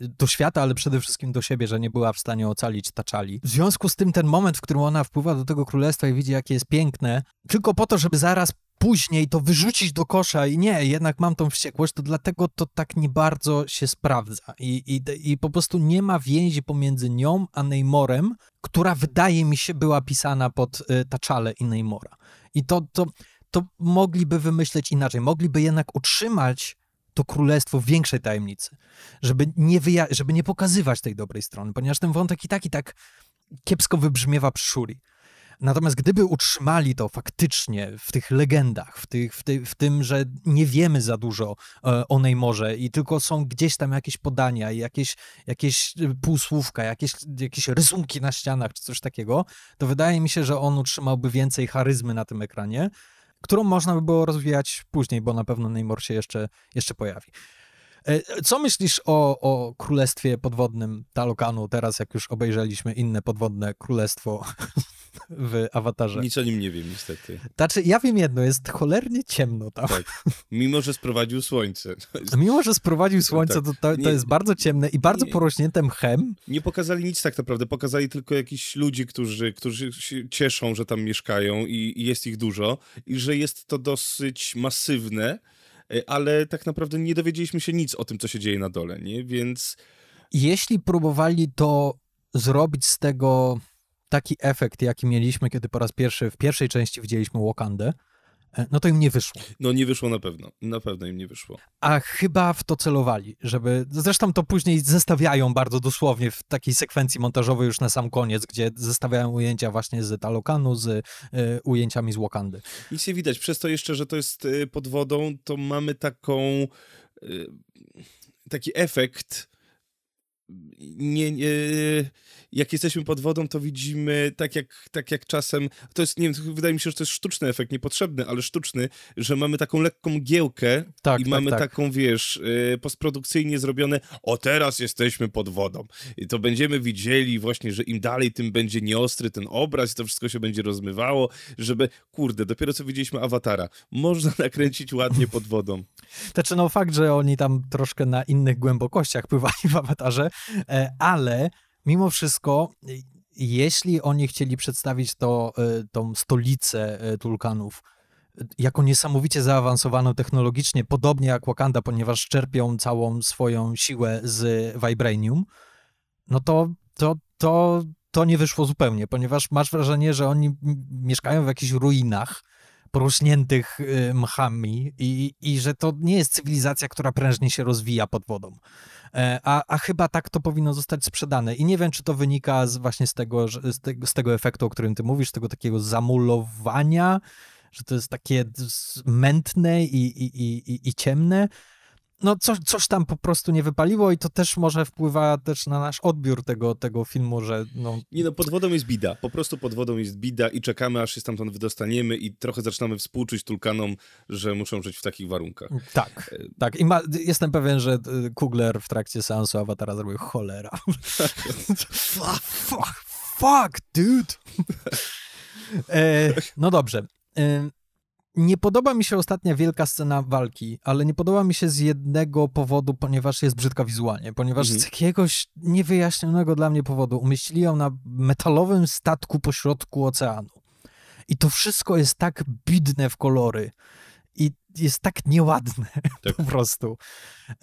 do świata, ale przede wszystkim do siebie, że nie była w stanie ocalić Taczali. W związku z tym ten moment, w którym ona wpływa do tego królestwa i widzi, jakie jest piękne, tylko po to, żeby zaraz później to wyrzucić do kosza i nie, jednak mam tą wściekłość, to dlatego to tak nie bardzo się sprawdza. I, i, i po prostu nie ma więzi pomiędzy nią a Neymorem, która wydaje mi się była pisana pod y, Taczale i Neymora. I to, to, to mogliby wymyśleć inaczej. Mogliby jednak utrzymać to królestwo większej tajemnicy, żeby nie, wyja- żeby nie pokazywać tej dobrej strony, ponieważ ten wątek i tak i tak kiepsko wybrzmiewa przy Shuri. Natomiast gdyby utrzymali to faktycznie w tych legendach, w, tych, w, ty, w tym, że nie wiemy za dużo e, o Neymorze i tylko są gdzieś tam jakieś podania, jakieś, jakieś e, półsłówka, jakieś, jakieś rysunki na ścianach czy coś takiego, to wydaje mi się, że on utrzymałby więcej charyzmy na tym ekranie, którą można by było rozwijać później, bo na pewno Neymar się jeszcze, jeszcze pojawi. E, co myślisz o, o królestwie podwodnym Talokanu, teraz jak już obejrzeliśmy inne podwodne królestwo w awatarze? Nic o nim nie wiem, niestety. Znaczy, ja wiem jedno, jest cholernie ciemno tam. Tak. Mimo, że sprowadził słońce. Mimo, że sprowadził słońce, tak. to, to, to, jest bardzo ciemne i bardzo nie, porośnięte mchem. Nie pokazali nic tak naprawdę. Pokazali tylko jakichś ludzi, którzy, którzy się cieszą, że tam mieszkają i, i jest ich dużo i że jest to dosyć masywne E, ale tak naprawdę nie dowiedzieliśmy się nic o tym, co się dzieje na dole, nie? Więc... Jeśli próbowali to zrobić z tego taki efekt, jaki mieliśmy, kiedy po raz pierwszy w pierwszej części widzieliśmy Wakandę, E, no to im nie wyszło. No nie wyszło na pewno, na pewno im nie wyszło. A chyba w to celowali, żeby, zresztą to później zestawiają bardzo dosłownie w takiej sekwencji montażowej już na sam koniec, gdzie zestawiają ujęcia właśnie z Talokanu, z y, ujęciami z Wakandy. Nic nie widać, przez to jeszcze, że to jest y, pod wodą, to mamy taką, y, taki efekt, nie, nie, jak jesteśmy pod wodą, to widzimy tak jak, tak jak czasem, to jest, nie wiem, wydaje mi się, że to jest sztuczny efekt, niepotrzebny, ale sztuczny, że mamy taką lekką giełkę tak, i tak, mamy tak. taką, wiesz, y, postprodukcyjnie zrobione, o teraz jesteśmy pod wodą. I to będziemy widzieli właśnie, że im dalej, tym będzie nieostry ten obraz i to wszystko się będzie rozmywało, żeby, kurde, dopiero co widzieliśmy Awatara, można nakręcić ładnie pod wodą. Znaczy, no fakt, że oni tam troszkę na innych głębokościach pływali w Awatarze, ale mimo wszystko, jeśli oni chcieli przedstawić to, e, tą stolicę e, Tulkanów jako niesamowicie zaawansowaną technologicznie, podobnie jak Wakanda, ponieważ czerpią całą swoją siłę z Vibranium, no to, to, to, to nie wyszło zupełnie, ponieważ masz wrażenie, że oni mieszkają w jakichś ruinach, porośniętych mchami i, i że to nie jest cywilizacja, która prężnie się rozwija pod wodą. E, a, a chyba tak to powinno zostać sprzedane. I nie wiem, czy to wynika z, właśnie z tego, z tego, z tego efektu, o którym ty mówisz, tego takiego zamulowania, że to jest takie mętne i, i, i, i ciemne, no coś, coś tam po prostu nie wypaliło i to też może wpływa też na nasz odbiór tego, tego filmu, że no... Nie no, pod wodą jest bida, po prostu pod wodą jest bida i czekamy, aż się stamtąd wydostaniemy i trochę zaczynamy współczuć Tulkanom, że muszą żyć w takich warunkach. Tak, e, tak i ma, jestem pewien, że e, Kugler w trakcie seansu Awatara zrobił cholera. fuck, fuck, fuck, dude! e, no dobrze. E, nie podoba mi się ostatnia wielka scena walki, ale nie podoba mi się z jednego powodu, ponieważ jest brzydka wizualnie, ponieważ mhm. z jakiegoś niewyjaśnionego dla mnie powodu umieścili ją na metalowym statku pośrodku oceanu. I to wszystko jest tak bidne w kolory i jest tak nieładne tak. po prostu,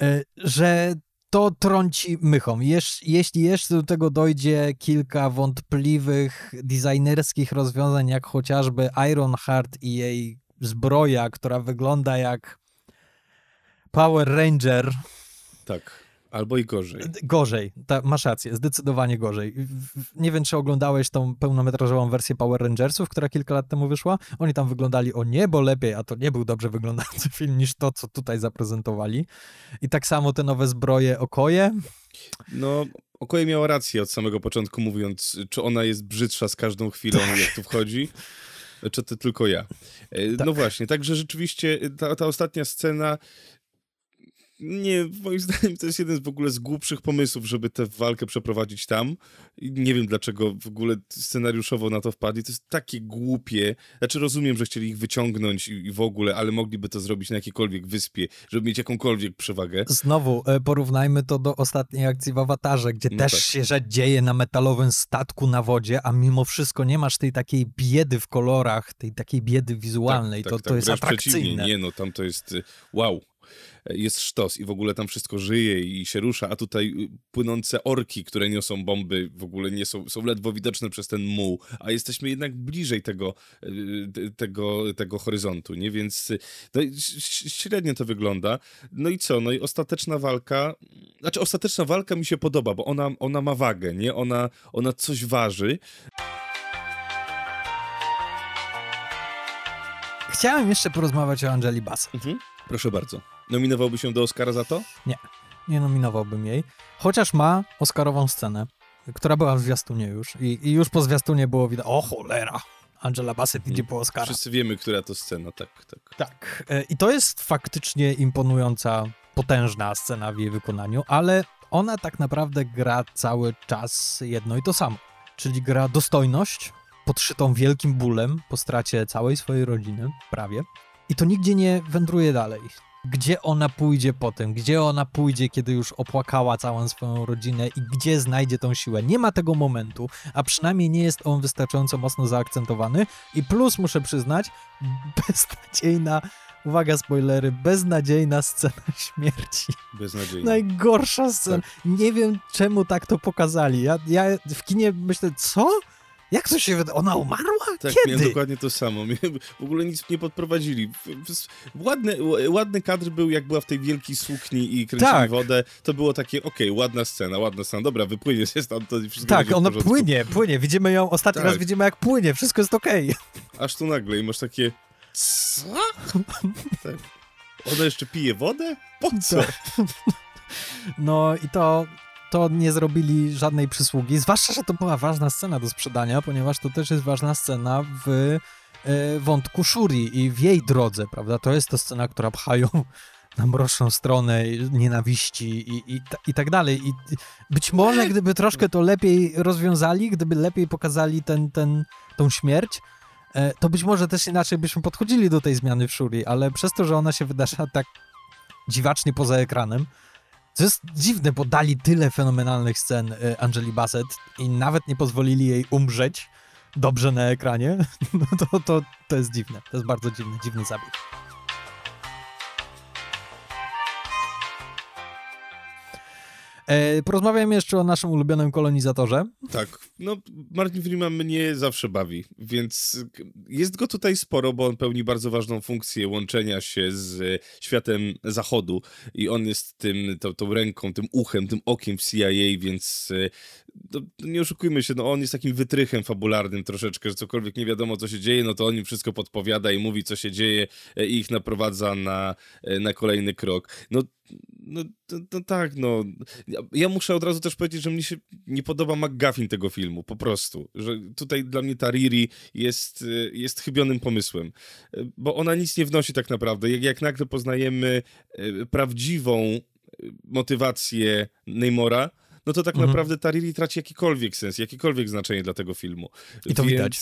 e, że to trąci. Jesz, jeśli jeszcze do tego dojdzie kilka wątpliwych designerskich rozwiązań, jak chociażby Ironheart i jej zbroja, która wygląda jak Power Ranger. Tak. Albo i gorzej. Gorzej, ta, masz rację, zdecydowanie gorzej. Nie wiem, czy oglądałeś tą pełnometrażową wersję Power Rangersów, która kilka lat temu wyszła. Oni tam wyglądali o niebo lepiej, a to nie był dobrze wyglądający film niż to, co tutaj zaprezentowali. I tak samo te nowe zbroje Okoje. No, Okoje miała rację od samego początku, mówiąc, czy ona jest brzydsza z każdą chwilą, jak tu wchodzi. Czy to tylko ja? E, tak. No właśnie, także rzeczywiście ta, ta ostatnia scena Nie, moim zdaniem to jest jeden z w ogóle z głupszych pomysłów, żeby tę walkę przeprowadzić tam. Nie wiem dlaczego w ogóle scenariuszowo na to wpadli. To jest takie głupie. Znaczy rozumiem, że chcieli ich wyciągnąć i, i w ogóle, ale mogliby to zrobić na jakiejkolwiek wyspie, żeby mieć jakąkolwiek przewagę. Znowu, e, porównajmy to do ostatniej akcji w Awatarze, gdzie no też tak. się że dzieje na metalowym statku na wodzie, a mimo wszystko nie masz tej takiej biedy w kolorach, tej takiej biedy wizualnej. Tak, to, tak, to tak. jest atrakcyjne. Nie, no tam to jest y, wow jest sztos i w ogóle tam wszystko żyje i się rusza, a tutaj y, płynące orki, które niosą bomby, w ogóle nie są, są ledwo widoczne przez ten muł, a jesteśmy jednak bliżej tego, y, tego, tego horyzontu, nie? Więc y, no, średnio to wygląda. No i co? No i ostateczna walka, znaczy ostateczna walka mi się podoba, bo ona, ona ma wagę, nie? Ona, ona coś waży. Chciałem jeszcze porozmawiać o Angeli Bassett. Mhm. Proszę bardzo. Nominowałby się do Oscara za to? Nie, nie nominowałbym jej. Chociaż ma Oscarową scenę, która była w zwiastunie już. I, i już po zwiastunie było widać, o cholera, Angela Bassett idzie po Oscara. Wszyscy wiemy, która to scena, tak, tak. Tak. E, I to jest faktycznie imponująca, potężna scena w jej wykonaniu, ale ona tak naprawdę gra cały czas jedno i to samo. Czyli gra dostojność, podszytą wielkim bólem po stracie całej swojej rodziny, prawie. I to nigdzie nie wędruje dalej. Gdzie ona pójdzie potem? Gdzie ona pójdzie, kiedy już opłakała całą swoją rodzinę i gdzie znajdzie tą siłę? Nie ma tego momentu, a przynajmniej nie jest on wystarczająco mocno zaakcentowany. I plus, muszę przyznać, beznadziejna uwaga, spoilery, beznadziejna scena śmierci. Beznadziejna. Najgorsza scena. Tak. Nie wiem, czemu tak to pokazali. Ja, ja w kinie myślę, co? Jak to się wyda? Ona umarła? Tak, Kiedy? miałem dokładnie to samo. W ogóle nic nie podprowadzili. Ładny, ładny kadr był, jak była w tej wielkiej sukni i kręcili tak. wodę. To było takie, okej, okay, ładna scena, ładna scena. Dobra, wypłynie się stamtąd i wszystko Tak, ona płynie, płynie. Widzimy ją, ostatni tak. raz widzimy, jak płynie. Wszystko jest okej. Okay. Aż tu nagle i masz takie... Co? tak. Ona jeszcze pije wodę? Po co? Tak. No i to to nie zrobili żadnej przysługi, zwłaszcza, że to była ważna scena do sprzedania, ponieważ to też jest ważna scena w e, wątku Shuri i w jej drodze, prawda? To jest to scena, która pchają na mroczną stronę nienawiści i, i, i tak dalej. I być może gdyby troszkę to lepiej rozwiązali, gdyby lepiej pokazali ten, ten, tą śmierć, e, to być może też inaczej byśmy podchodzili do tej zmiany w Shuri, ale przez to, że ona się wydarza tak dziwacznie poza ekranem, to jest dziwne, bo dali tyle fenomenalnych scen y, Angeli Bassett i nawet nie pozwolili jej umrzeć dobrze na ekranie. No to, to, to jest dziwne. To jest bardzo dziwny, dziwny zabieg. E, porozmawiamy jeszcze o naszym ulubionym kolonizatorze. Tak, no Martin Freeman mnie zawsze bawi, więc jest go tutaj sporo, bo on pełni bardzo ważną funkcję łączenia się z światem zachodu i on jest tym, tą, tą ręką, tym uchem, tym okiem w CIA, więc no, nie oszukujmy się, no on jest takim wytrychem fabularnym troszeczkę, że cokolwiek nie wiadomo, co się dzieje, no to on im wszystko podpowiada i mówi, co się dzieje e, i ich naprowadza na, e, na kolejny krok. No, no, tak, no. Ja, ja, muszę od razu też powiedzieć, że mnie się nie podoba McGuffin tego filmu, po prostu. Że tutaj dla mnie ta Riri jest, e, jest chybionym pomysłem, bo ona nic nie wnosi tak naprawdę. Jak, jak nagle poznajemy prawdziwą motywację Neymora, no to tak mhm. naprawdę Tariri traci jakikolwiek sens, jakiekolwiek znaczenie dla tego filmu. I to Więc... widać.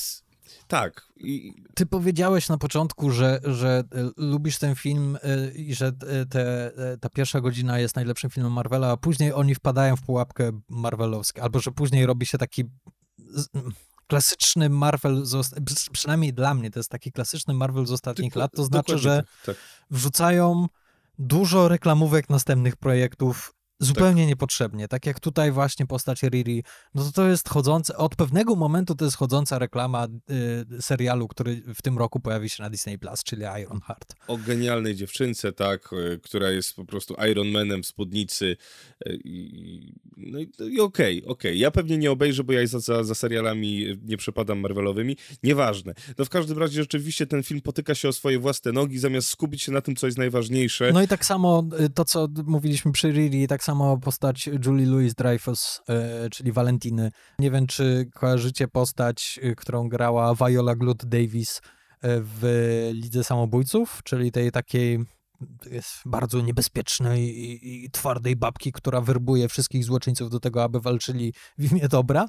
Tak. I... Ty powiedziałeś na początku, że, że e, lubisz ten film e, i że e, te, ta pierwsza godzina jest najlepszym filmem Marvela, a później oni wpadają w pułapkę marvelowską, albo że później robi się taki klasyczny Marvel, przynajmniej dla mnie to jest taki klasyczny Marvel z ostatnich lat, to znaczy, że tak, tak. wrzucają dużo reklamówek następnych projektów Zupełnie tak. niepotrzebnie. Tak jak tutaj właśnie postać Riri, no to to jest chodzące, od pewnego momentu to jest chodząca reklama y, serialu, który w tym roku pojawi się na Disney Plus, czyli Iron Heart. O genialnej dziewczynce, tak, y, która jest po prostu Iron Manem w spódnicy. Y, I, no i, i okej, okay, okej. Okay. Ja pewnie nie obejrzę, bo ja za, za, za, serialami nie przepadam Marvelowymi. Nieważne. No w każdym razie rzeczywiście ten film potyka się o swoje własne nogi, zamiast skupić się na tym, co jest najważniejsze. No i tak samo y, to, co mówiliśmy przy Riri, tak samo postać Julie Louis Dreyfus, yy, czyli Valentiny. Nie wiem, czy kojarzycie postać, yy, którą grała Viola Glut Davis yy, w Lidze Samobójców, czyli tej takiej jest bardzo niebezpiecznej i, i, twardej babki, która werbuje wszystkich złoczyńców do tego, aby walczyli w imię dobra.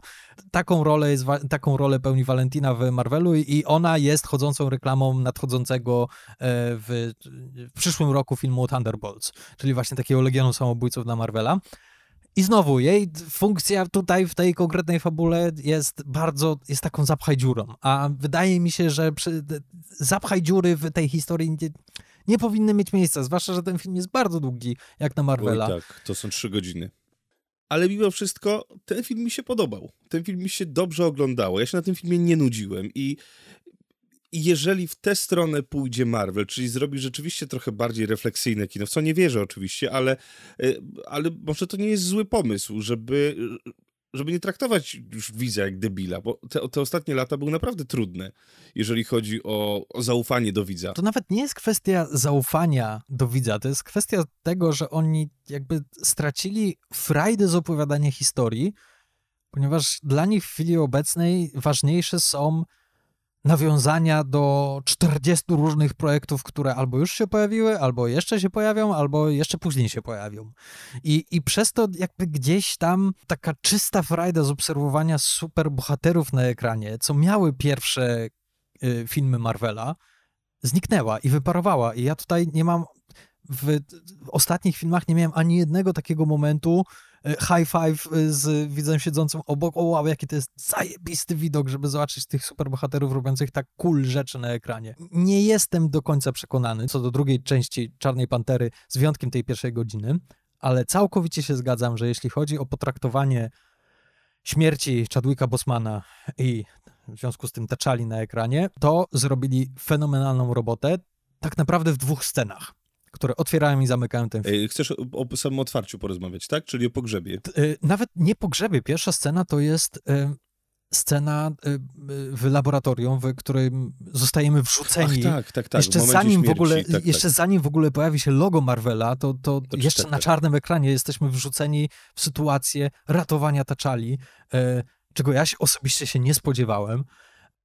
Taką rolę, jest, taką rolę pełni Valentina w Marvelu i ona jest chodzącą reklamą nadchodzącego e, w, w przyszłym roku filmu Thunderbolts, czyli właśnie takiego Legionu Samobójców dla Marvela. I znowu, jej funkcja tutaj w tej konkretnej fabule jest bardzo, jest taką zapchaj dziurą, a wydaje mi się, że przy, zapchaj dziury w tej historii nie, nie powinny mieć miejsca, zwłaszcza, że ten film jest bardzo długi, jak na Marvela. Oj, tak, to są trzy godziny. Ale mimo wszystko ten film mi się podobał. Ten film mi się dobrze oglądało. Ja się na tym filmie nie nudziłem i jeżeli w tę stronę pójdzie Marvel, czyli zrobi rzeczywiście trochę bardziej refleksyjne kino, w co nie wierzę oczywiście, ale, e, ale może to nie jest zły pomysł, żeby, żeby nie traktować już widza jak debila, bo te, te ostatnie lata były naprawdę trudne, jeżeli chodzi o, o zaufanie do widza. To nawet nie jest kwestia zaufania do widza, to jest kwestia tego, że oni jakby stracili frajdę z opowiadania historii, ponieważ dla nich w chwili obecnej ważniejsze są nawiązania do 40 różnych projektów, które albo już się pojawiły, albo jeszcze się pojawią, albo jeszcze później się pojawią. I, i przez to jakby gdzieś tam taka czysta frajda z obserwowania super bohaterów na ekranie, co miały pierwsze y, filmy Marvela, zniknęła i wyparowała. I ja tutaj nie mam w, w ostatnich filmach nie miałem ani jednego takiego momentu, high five e, z widzem siedzącym obok. O wow, jaki to jest zajebisty widok, żeby zobaczyć tych superbohaterów robiących tak cool rzeczy na ekranie. Nie jestem do końca przekonany co do drugiej części Czarnej Pantery, z wyjątkiem tej pierwszej godziny, ale całkowicie się zgadzam, że jeśli chodzi o potraktowanie śmierci Chadwicka Bosmana i w związku z tym taczali na ekranie, to zrobili fenomenalną robotę tak naprawdę w dwóch scenach które otwierają i zamykają ten film. Chcesz o, o samym otwarciu porozmawiać, tak? Czyli o pogrzebie. Y, nawet nie pogrzebie. Pierwsza scena to jest y, scena y, w laboratorium, w którym zostajemy wrzuceni. Ach, tak, tak, tak. Jeszcze zanim w ogóle, tak, jeszcze tak. zanim w ogóle pojawi się logo Marvela, to, to, to jeszcze tak, na tak. czarnym ekranie jesteśmy wrzuceni w sytuację ratowania Taczali, czego ja się osobiście się nie spodziewałem.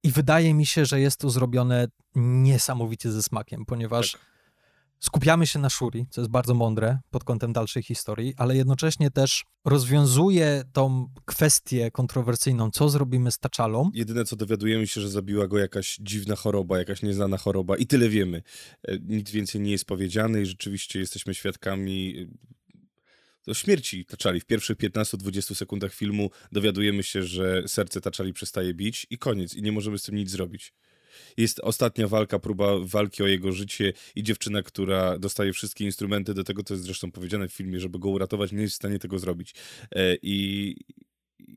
I wydaje mi się, że jest to zrobione niesamowicie ze smakiem, ponieważ tak skupiamy się na Shuri, co jest bardzo mądre pod kątem dalszej historii, ale jednocześnie też rozwiązuje tą kwestię kontrowersyjną, co zrobimy z Taczalą. Jedyne, co dowiadujemy się, że zabiła go jakaś dziwna choroba, jakaś nieznana choroba i tyle wiemy. E, nic więcej nie jest powiedziane i rzeczywiście jesteśmy świadkami do śmierci Taczali. W pierwszych 15-20 sekundach filmu dowiadujemy się, że serce Taczali przestaje bić i koniec. I nie możemy z tym nic zrobić. Jest ostatnia walka, próba walki o jego życie i dziewczyna, która dostaje wszystkie instrumenty do tego, co jest zresztą powiedziane w filmie, żeby go uratować, nie jest w stanie tego zrobić. E, I,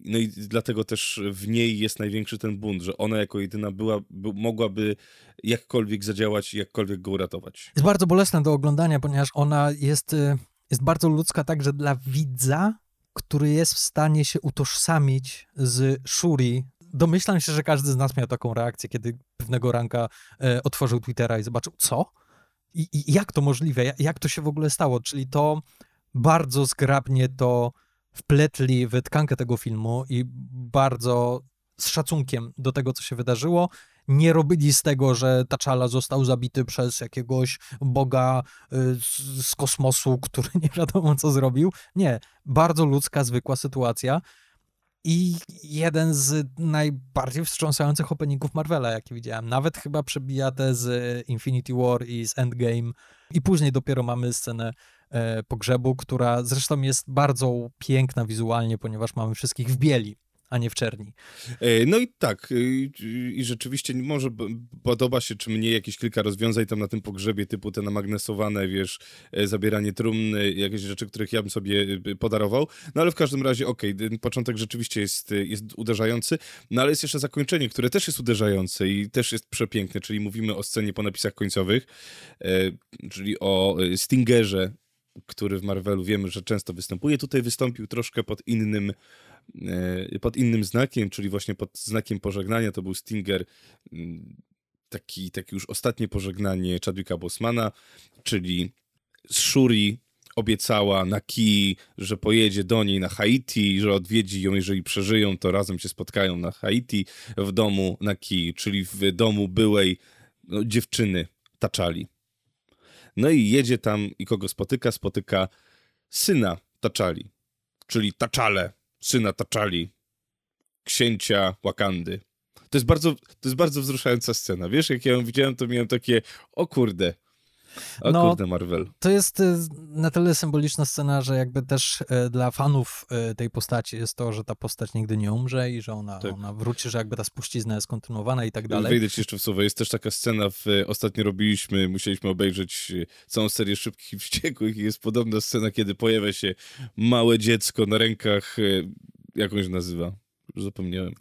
no i dlatego też w niej jest największy ten bunt, że ona jako jedyna była, by, mogłaby jakkolwiek zadziałać i jakkolwiek go uratować. Jest bardzo bolesna do oglądania, ponieważ ona jest, y, jest bardzo ludzka także dla widza, który jest w stanie się utożsamić z Shuri, domyślam się, że każdy z nas miał taką reakcję, kiedy pewnego ranka e, otworzył Twittera i zobaczył, co? I, I, jak to możliwe? Jak to się w ogóle stało? Czyli to bardzo zgrabnie to wpletli w tkankę tego filmu i bardzo z szacunkiem do tego, co się wydarzyło. Nie robili z tego, że Taczala został zabity przez jakiegoś boga y, z kosmosu, który nie wiadomo co zrobił. Nie, bardzo ludzka, zwykła sytuacja i jeden z najbardziej wstrząsających openingów Marvela, jaki widziałem. Nawet chyba przebija te z Infinity War i z Endgame. I później dopiero mamy scenę e, pogrzebu, która zresztą jest bardzo piękna wizualnie, ponieważ mamy wszystkich w bieli a nie w czerni. E, no i tak, e, i rzeczywiście może podoba się, czy mnie jakieś kilka rozwiązań tam na tym pogrzebie, typu te namagnesowane, wiesz, e, zabieranie trumny, jakieś rzeczy, których ja bym sobie podarował, no ale w każdym razie, okej, okay, początek rzeczywiście jest, jest uderzający, no ale jest jeszcze zakończenie, które też jest uderzające i też jest przepiękne, czyli mówimy o scenie po napisach końcowych, czyli o Stingerze, który w Marvelu wiemy, że często występuje. Tutaj wystąpił troszkę pod innym, pod innym znakiem, czyli właśnie pod znakiem pożegnania. To był Stinger, mm, taki, taki już ostatnie pożegnanie Chadwicka Bosmana, czyli Shuri obiecała na Ki, że pojedzie do niej na Haiti, że odwiedzi ją, jeżeli przeżyją, to razem się spotkają na Haiti w domu na Ki, czyli w domu byłej no, dziewczyny Taczali. No i jedzie tam i kogo spotyka? Spotyka syna Taczali, czyli Taczale, syna Taczali, księcia Wakandy. To jest bardzo, to jest bardzo wzruszająca scena. Wiesz, jak ja ją widziałem, to miałem takie, o kurde, o no, kurde, Marvel. To jest y, na tyle symboliczna scena, że jakby też y, dla fanów y, tej postaci jest to, że ta postać nigdy nie umrze i że ona, tak. ona wróci, że jakby ta spuścizna jest kontynuowana i tak dalej. Wejdę ci jeszcze w słowo. Jest też taka scena, w, ostatnio robiliśmy, musieliśmy obejrzeć całą serię Szybkich i Wściekłych i jest podobna scena, kiedy pojawia się małe dziecko na rękach, jak on się nazywa? Już zapomniałem.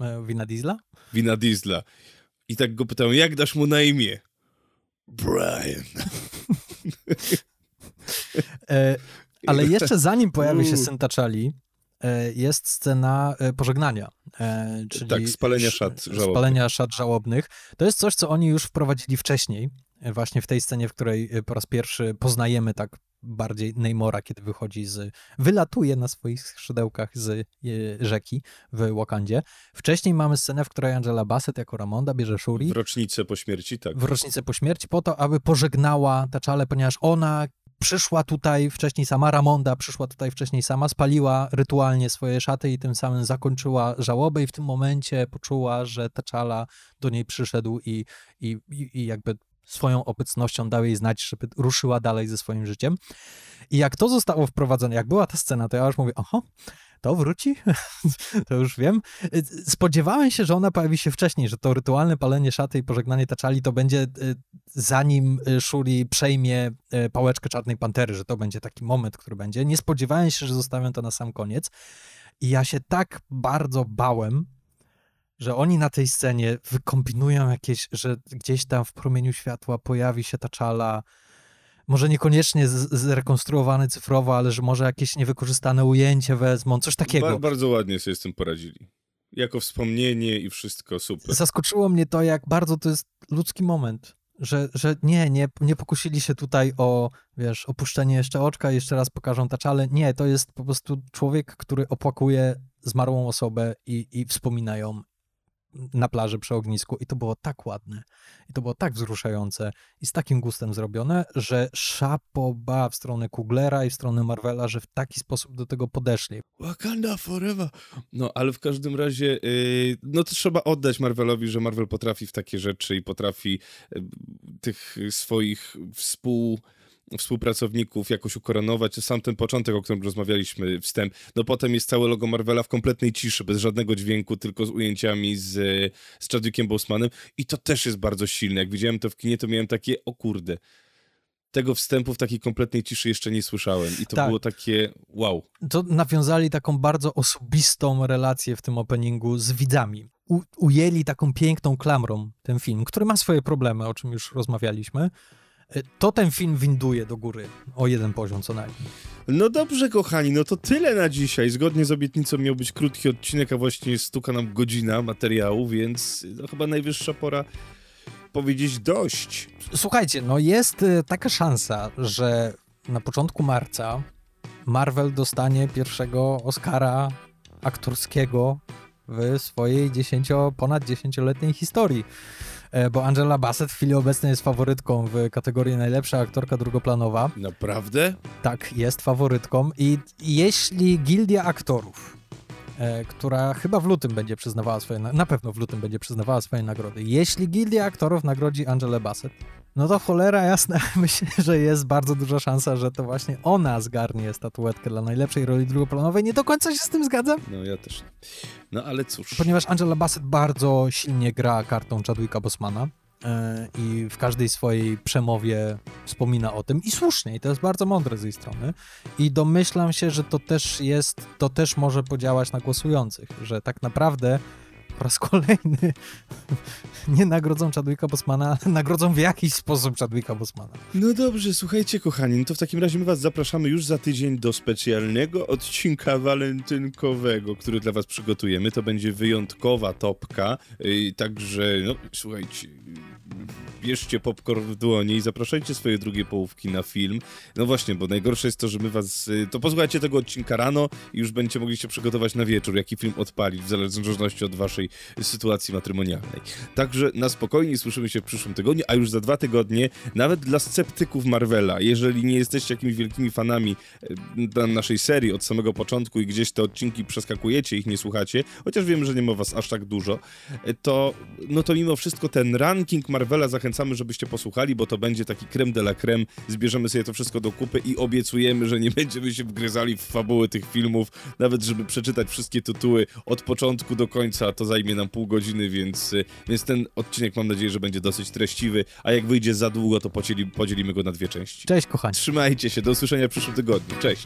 E, Wina Diesla? Wina Diesla. I tak go pytałem, jak dasz mu na imię? Brian. e, ale jeszcze zanim pojawi się syn Taczali, e, jest scena e, pożegnania. E, czyli tak, spalenia szat żałobnych. Spalenia szat żałobnych. To jest coś, co oni już wprowadzili wcześniej, właśnie w tej scenie, w której po raz pierwszy poznajemy tak bardziej Neymora, kiedy wychodzi z, wylatuje na swoich skrzydełkach z e, rzeki w Wakandzie. Wcześniej mamy scenę, w której Angela Bassett jako Ramonda bierze Shuri. W rocznicę po śmierci, tak. W rocznicę po śmierci, po to, aby pożegnała Taczale, ponieważ ona przyszła tutaj wcześniej sama, Ramonda przyszła tutaj wcześniej sama, spaliła rytualnie swoje szaty i tym samym zakończyła żałobę i w tym momencie poczuła, że Taczala do niej przyszedł i, i, i jakby swoją obecnością dał jej znać, żeby ruszyła dalej ze swoim życiem. I jak to zostało wprowadzone, jak była ta scena, to ja już mówię, oho, to wróci? to już wiem. Spodziewałem się, że ona pojawi się wcześniej, że to rytualne palenie szaty i pożegnanie taczali to będzie y, zanim y, Shuri przejmie y, pałeczkę Czarnej Pantery, że to będzie taki moment, który będzie. Nie spodziewałem się, że zostawią to na sam koniec. I ja się tak bardzo bałem, że oni na tej scenie wykombinują jakieś, że gdzieś tam w promieniu światła pojawi się ta czala, może niekoniecznie zrekonstruowany cyfrowo, ale że może jakieś niewykorzystane ujęcie wezmą, coś takiego. Ba bardzo ładnie sobie z tym poradzili. Jako wspomnienie i wszystko, super. Zaskoczyło mnie to, jak bardzo to jest ludzki moment. Że, że nie, nie, nie pokusili się tutaj o, wiesz, opuszczenie jeszcze oczka jeszcze raz pokażą taczale. Nie, to jest po prostu człowiek, który opłakuje zmarłą osobę i, i wspomina ją na plaży przy ognisku i to było tak ładne i to było tak wzruszające i z takim gustem zrobione, że szapoba w stronę Kuglera i w stronę Marvela, że w taki sposób do tego podeszli. Wakanda forever! No, ale w każdym razie, yy, no to trzeba oddać Marvelowi, że Marvel potrafi w takie rzeczy i potrafi yy, tych swoich współ współpracowników jakoś ukoronować. Sam ten początek, o którym rozmawialiśmy, wstęp. No potem jest całe logo Marvela w kompletnej ciszy, bez żadnego dźwięku, tylko z ujęciami z, z Chadwickiem Bosemanem i to też jest bardzo silne. Jak widziałem to w kinie, to miałem takie, o kurde, tego wstępu w takiej kompletnej ciszy jeszcze nie słyszałem i to tak. było takie wow. To nawiązali taką bardzo osobistą relację w tym openingu z widzami. U, ujęli taką piękną klamrą ten film, który ma swoje problemy, o czym już rozmawialiśmy, to ten film winduje do góry o jeden poziom co najmniej. No dobrze, kochani, no to tyle na dzisiaj. Zgodnie z obietnicą miał być krótki odcinek, a właśnie stuka nam godzina materiału, więc no chyba najwyższa pora powiedzieć dość. Słuchajcie, no jest y, taka szansa, że na początku marca Marvel dostanie pierwszego Oscara aktorskiego w swojej 10, ponad 10-letniej historii. E, bo Angela Bassett w chwili obecnej jest faworytką w kategorii najlepsza aktorka drugoplanowa. Naprawdę? Tak, jest faworytką i jeśli Gildia Aktorów która chyba w lutym będzie przyznawała swoje, na pewno w lutym będzie przyznawała swoje nagrody. Jeśli Gildia Aktorów nagrodzi Angelę Bassett, no to cholera jasna, myślę, że jest bardzo duża szansa, że to właśnie ona zgarnie statuetkę dla najlepszej roli drugoplanowej. Nie do końca się z tym zgadzam. No ja też. No ale cóż. Ponieważ Angela Bassett bardzo silnie gra kartą Chadwicka Bosmana e, i w każdej swojej przemowie wspomina o tym i słusznie, i to jest bardzo mądre z jej strony. I domyślam się, że to też jest, to też może podziałać na głosujących, że tak naprawdę po raz kolejny nie nagrodzą Chadwicka Bosmana, ale nagrodzą w jakiś sposób Chadwicka Bosmana. No dobrze, słuchajcie kochani, no to w takim razie my was zapraszamy już za tydzień do specjalnego odcinka walentynkowego, który dla was przygotujemy. To będzie wyjątkowa topka, yy, także no słuchajcie, bierzcie popcorn w dłonie i zapraszajcie swoje drugie połówki na film. No właśnie, bo najgorsze jest to, że my was... Y, to posłuchajcie tego odcinka rano i już będziecie mogli się przygotować na wieczór, jaki film odpalić, w zależności od waszej sytuacji matrymonialnej. Także na spokojnie słyszymy się w przyszłym tygodniu, a już za dwa tygodnie, nawet dla sceptyków Marvela, jeżeli nie jesteście jakimiś wielkimi fanami y, naszej serii od samego początku i gdzieś te odcinki przeskakujecie, ich nie słuchacie, chociaż wiem, że nie ma was aż tak dużo, y, to no to mimo wszystko ten ranking Marvela zachęcamy, żebyście posłuchali, bo to będzie taki creme de la creme. Zbierzemy sobie to wszystko do kupy i obiecujemy, że nie będziemy się wgryzali w fabuły tych filmów, nawet żeby przeczytać wszystkie tytuły od początku do końca, to zajmie nam pół godziny, więc, więc ten odcinek mam nadzieję, że będzie dosyć treściwy, a jak wyjdzie za długo, to podzieli, podzielimy go na dwie części. Cześć kochani. Trzymajcie się, do usłyszenia w przyszłym tygodniu. Cześć.